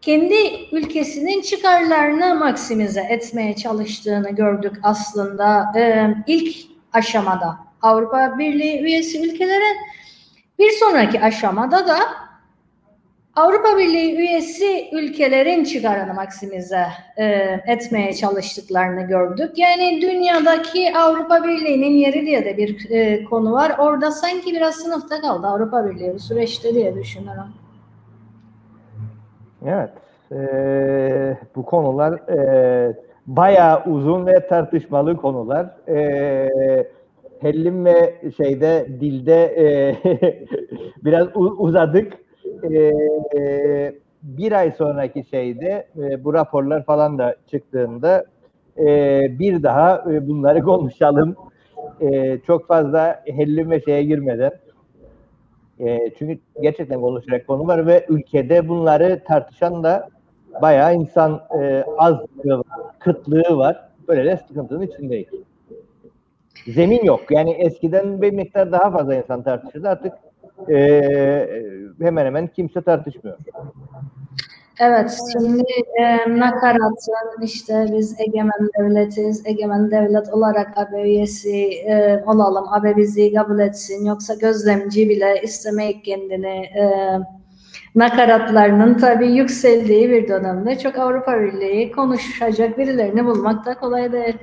Kendi ülkesinin çıkarlarını maksimize etmeye çalıştığını gördük aslında. ilk aşamada Avrupa Birliği üyesi ülkelerin bir sonraki aşamada da Avrupa Birliği üyesi ülkelerin çıkarını maksimize e, etmeye çalıştıklarını gördük. Yani dünyadaki Avrupa Birliği'nin yeri diye de bir e, konu var. Orada sanki biraz sınıfta kaldı Avrupa Birliği bu süreçte diye düşünüyorum. Evet. E, bu konular e, bayağı uzun ve tartışmalı konular. E, Hellim ve şeyde dilde e, *laughs* biraz uzadık. E, bir ay sonraki şeyde e, bu raporlar falan da çıktığında e, bir daha e, bunları *laughs* konuşalım. E, çok fazla hellim ve şeye girmeden. E, çünkü gerçekten konuşacak konu var ve ülkede bunları tartışan da bayağı insan e, az kıtlığı var. Böyle de sıkıntının içindeyiz. Zemin yok. Yani eskiden bir miktar daha fazla insan tartışırdı. Artık e, hemen hemen kimse tartışmıyor. Evet, şimdi e, nakaratın işte biz egemen devletiz, egemen devlet olarak AB üyesi e, olalım, AB bizi kabul etsin, yoksa gözlemci bile istemeyip kendini e, nakaratlarının tabii yükseldiği bir dönemde çok Avrupa Birliği konuşacak birilerini bulmak da kolay değil.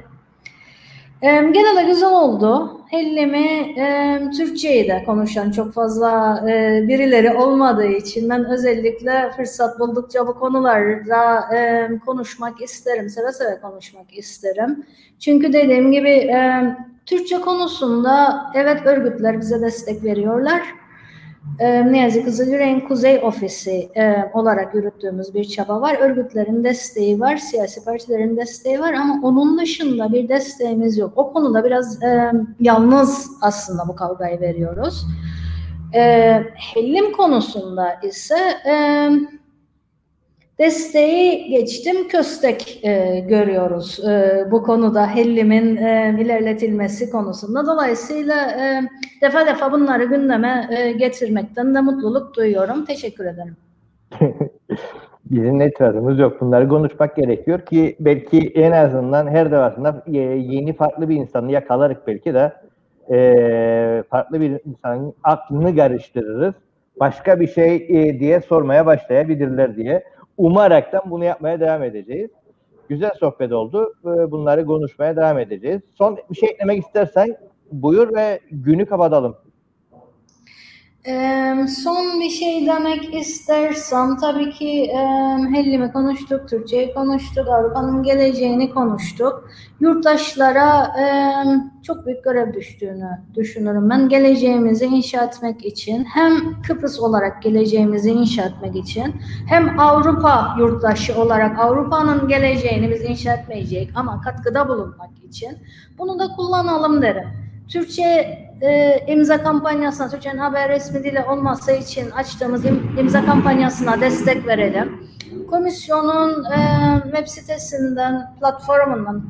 E, genelde güzel oldu. Hellimi e, Türkçeyi de konuşan çok fazla e, birileri olmadığı için ben özellikle fırsat buldukça bu konularda e, konuşmak isterim. Seve seve konuşmak isterim. Çünkü dediğim gibi e, Türkçe konusunda evet örgütler bize destek veriyorlar. E, ne yazık ki Kızılyürek'in Kuzey Ofisi e, olarak yürüttüğümüz bir çaba var. Örgütlerin desteği var, siyasi partilerin desteği var ama onun dışında bir desteğimiz yok. O konuda biraz e, yalnız aslında bu kavgayı veriyoruz. E, hellim konusunda ise desteği geçtim köstek e, görüyoruz e, bu konuda hellimin e, ilerletilmesi konusunda. Dolayısıyla e, defa defa bunları gündeme e, getirmekten de mutluluk duyuyorum. Teşekkür ederim. *laughs* Bizim itirazımız yok. Bunları konuşmak gerekiyor ki belki en azından her defasında e, yeni farklı bir insanı yakalarık belki de e, farklı bir insanın aklını karıştırırız. Başka bir şey e, diye sormaya başlayabilirler diye. Umaraktan bunu yapmaya devam edeceğiz. Güzel sohbet oldu. E, bunları konuşmaya devam edeceğiz. Son bir şey eklemek istersen buyur ve günü kapatalım. Son bir şey demek istersem tabii ki e, Hellim'i konuştuk, Türkçeyi konuştuk, Avrupa'nın geleceğini konuştuk. Yurttaşlara çok büyük görev düştüğünü düşünürüm ben. Geleceğimizi inşa etmek için hem Kıbrıs olarak geleceğimizi inşa etmek için hem Avrupa yurttaşı olarak Avrupa'nın geleceğini biz inşa etmeyecek ama katkıda bulunmak için bunu da kullanalım derim. Türkçe e, imza kampanyasına, Türkçe'nin haber resmi dili olması için açtığımız im, imza kampanyasına destek verelim. Komisyonun e, web sitesinden, platformundan,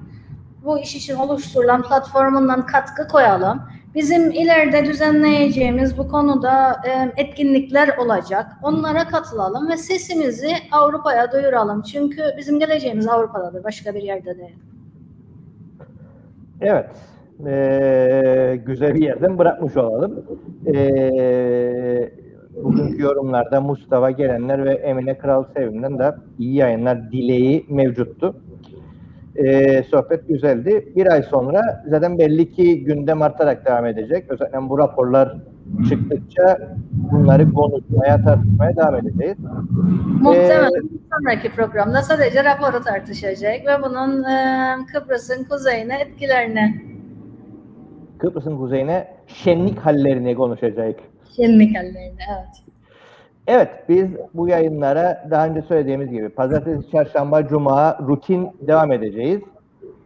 bu iş için oluşturulan platformundan katkı koyalım. Bizim ileride düzenleyeceğimiz bu konuda e, etkinlikler olacak. Onlara katılalım ve sesimizi Avrupa'ya duyuralım. Çünkü bizim geleceğimiz Avrupa'dadır, başka bir yerde değil. Evet, e, güzel bir yerden bırakmış olalım. E, bugünkü yorumlarda Mustafa Gelenler ve Emine Kral Sevim'den de iyi yayınlar dileği mevcuttu. E, sohbet güzeldi. Bir ay sonra zaten belli ki gündem artarak devam edecek. Özellikle bu raporlar çıktıkça bunları konuşmaya, tartışmaya devam edeceğiz. Muhtemelen ee, sonraki programda sadece raporu tartışacak ve bunun e, Kıbrıs'ın kuzeyine etkilerini Kıbrıs'ın kuzeyine şenlik hallerini konuşacak. Şenlik hallerini, evet. Evet, biz bu yayınlara daha önce söylediğimiz gibi pazartesi, çarşamba, cuma rutin devam edeceğiz.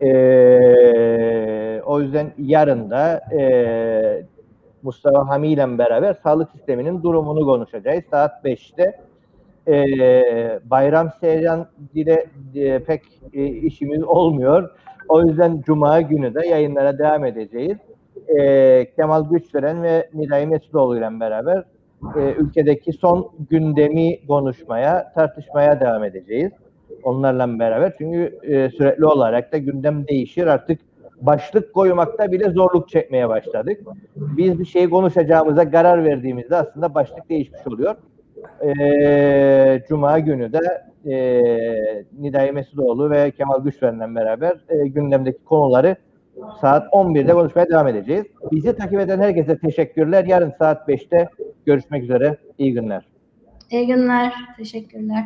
Ee, o yüzden yarın da e, Mustafa Hami ile beraber sağlık sisteminin durumunu konuşacağız. Saat 5'te. Ee, Bayram Seyran ile e, pek e, işimiz olmuyor. O yüzden Cuma günü de yayınlara devam edeceğiz e, Kemal Güçveren ve Miray Mesudoğlu ile beraber e, ülkedeki son gündemi konuşmaya, tartışmaya devam edeceğiz. Onlarla beraber. Çünkü e, sürekli olarak da gündem değişir. Artık başlık koymakta bile zorluk çekmeye başladık. Biz bir şey konuşacağımıza karar verdiğimizde aslında başlık değişmiş oluyor. E, Cuma günü de e, Nidai Mesudoğlu ve Kemal Güçveren'le beraber e, gündemdeki konuları saat 11'de konuşmaya devam edeceğiz. Bizi takip eden herkese teşekkürler. Yarın saat 5'te görüşmek üzere. İyi günler. İyi günler. Teşekkürler.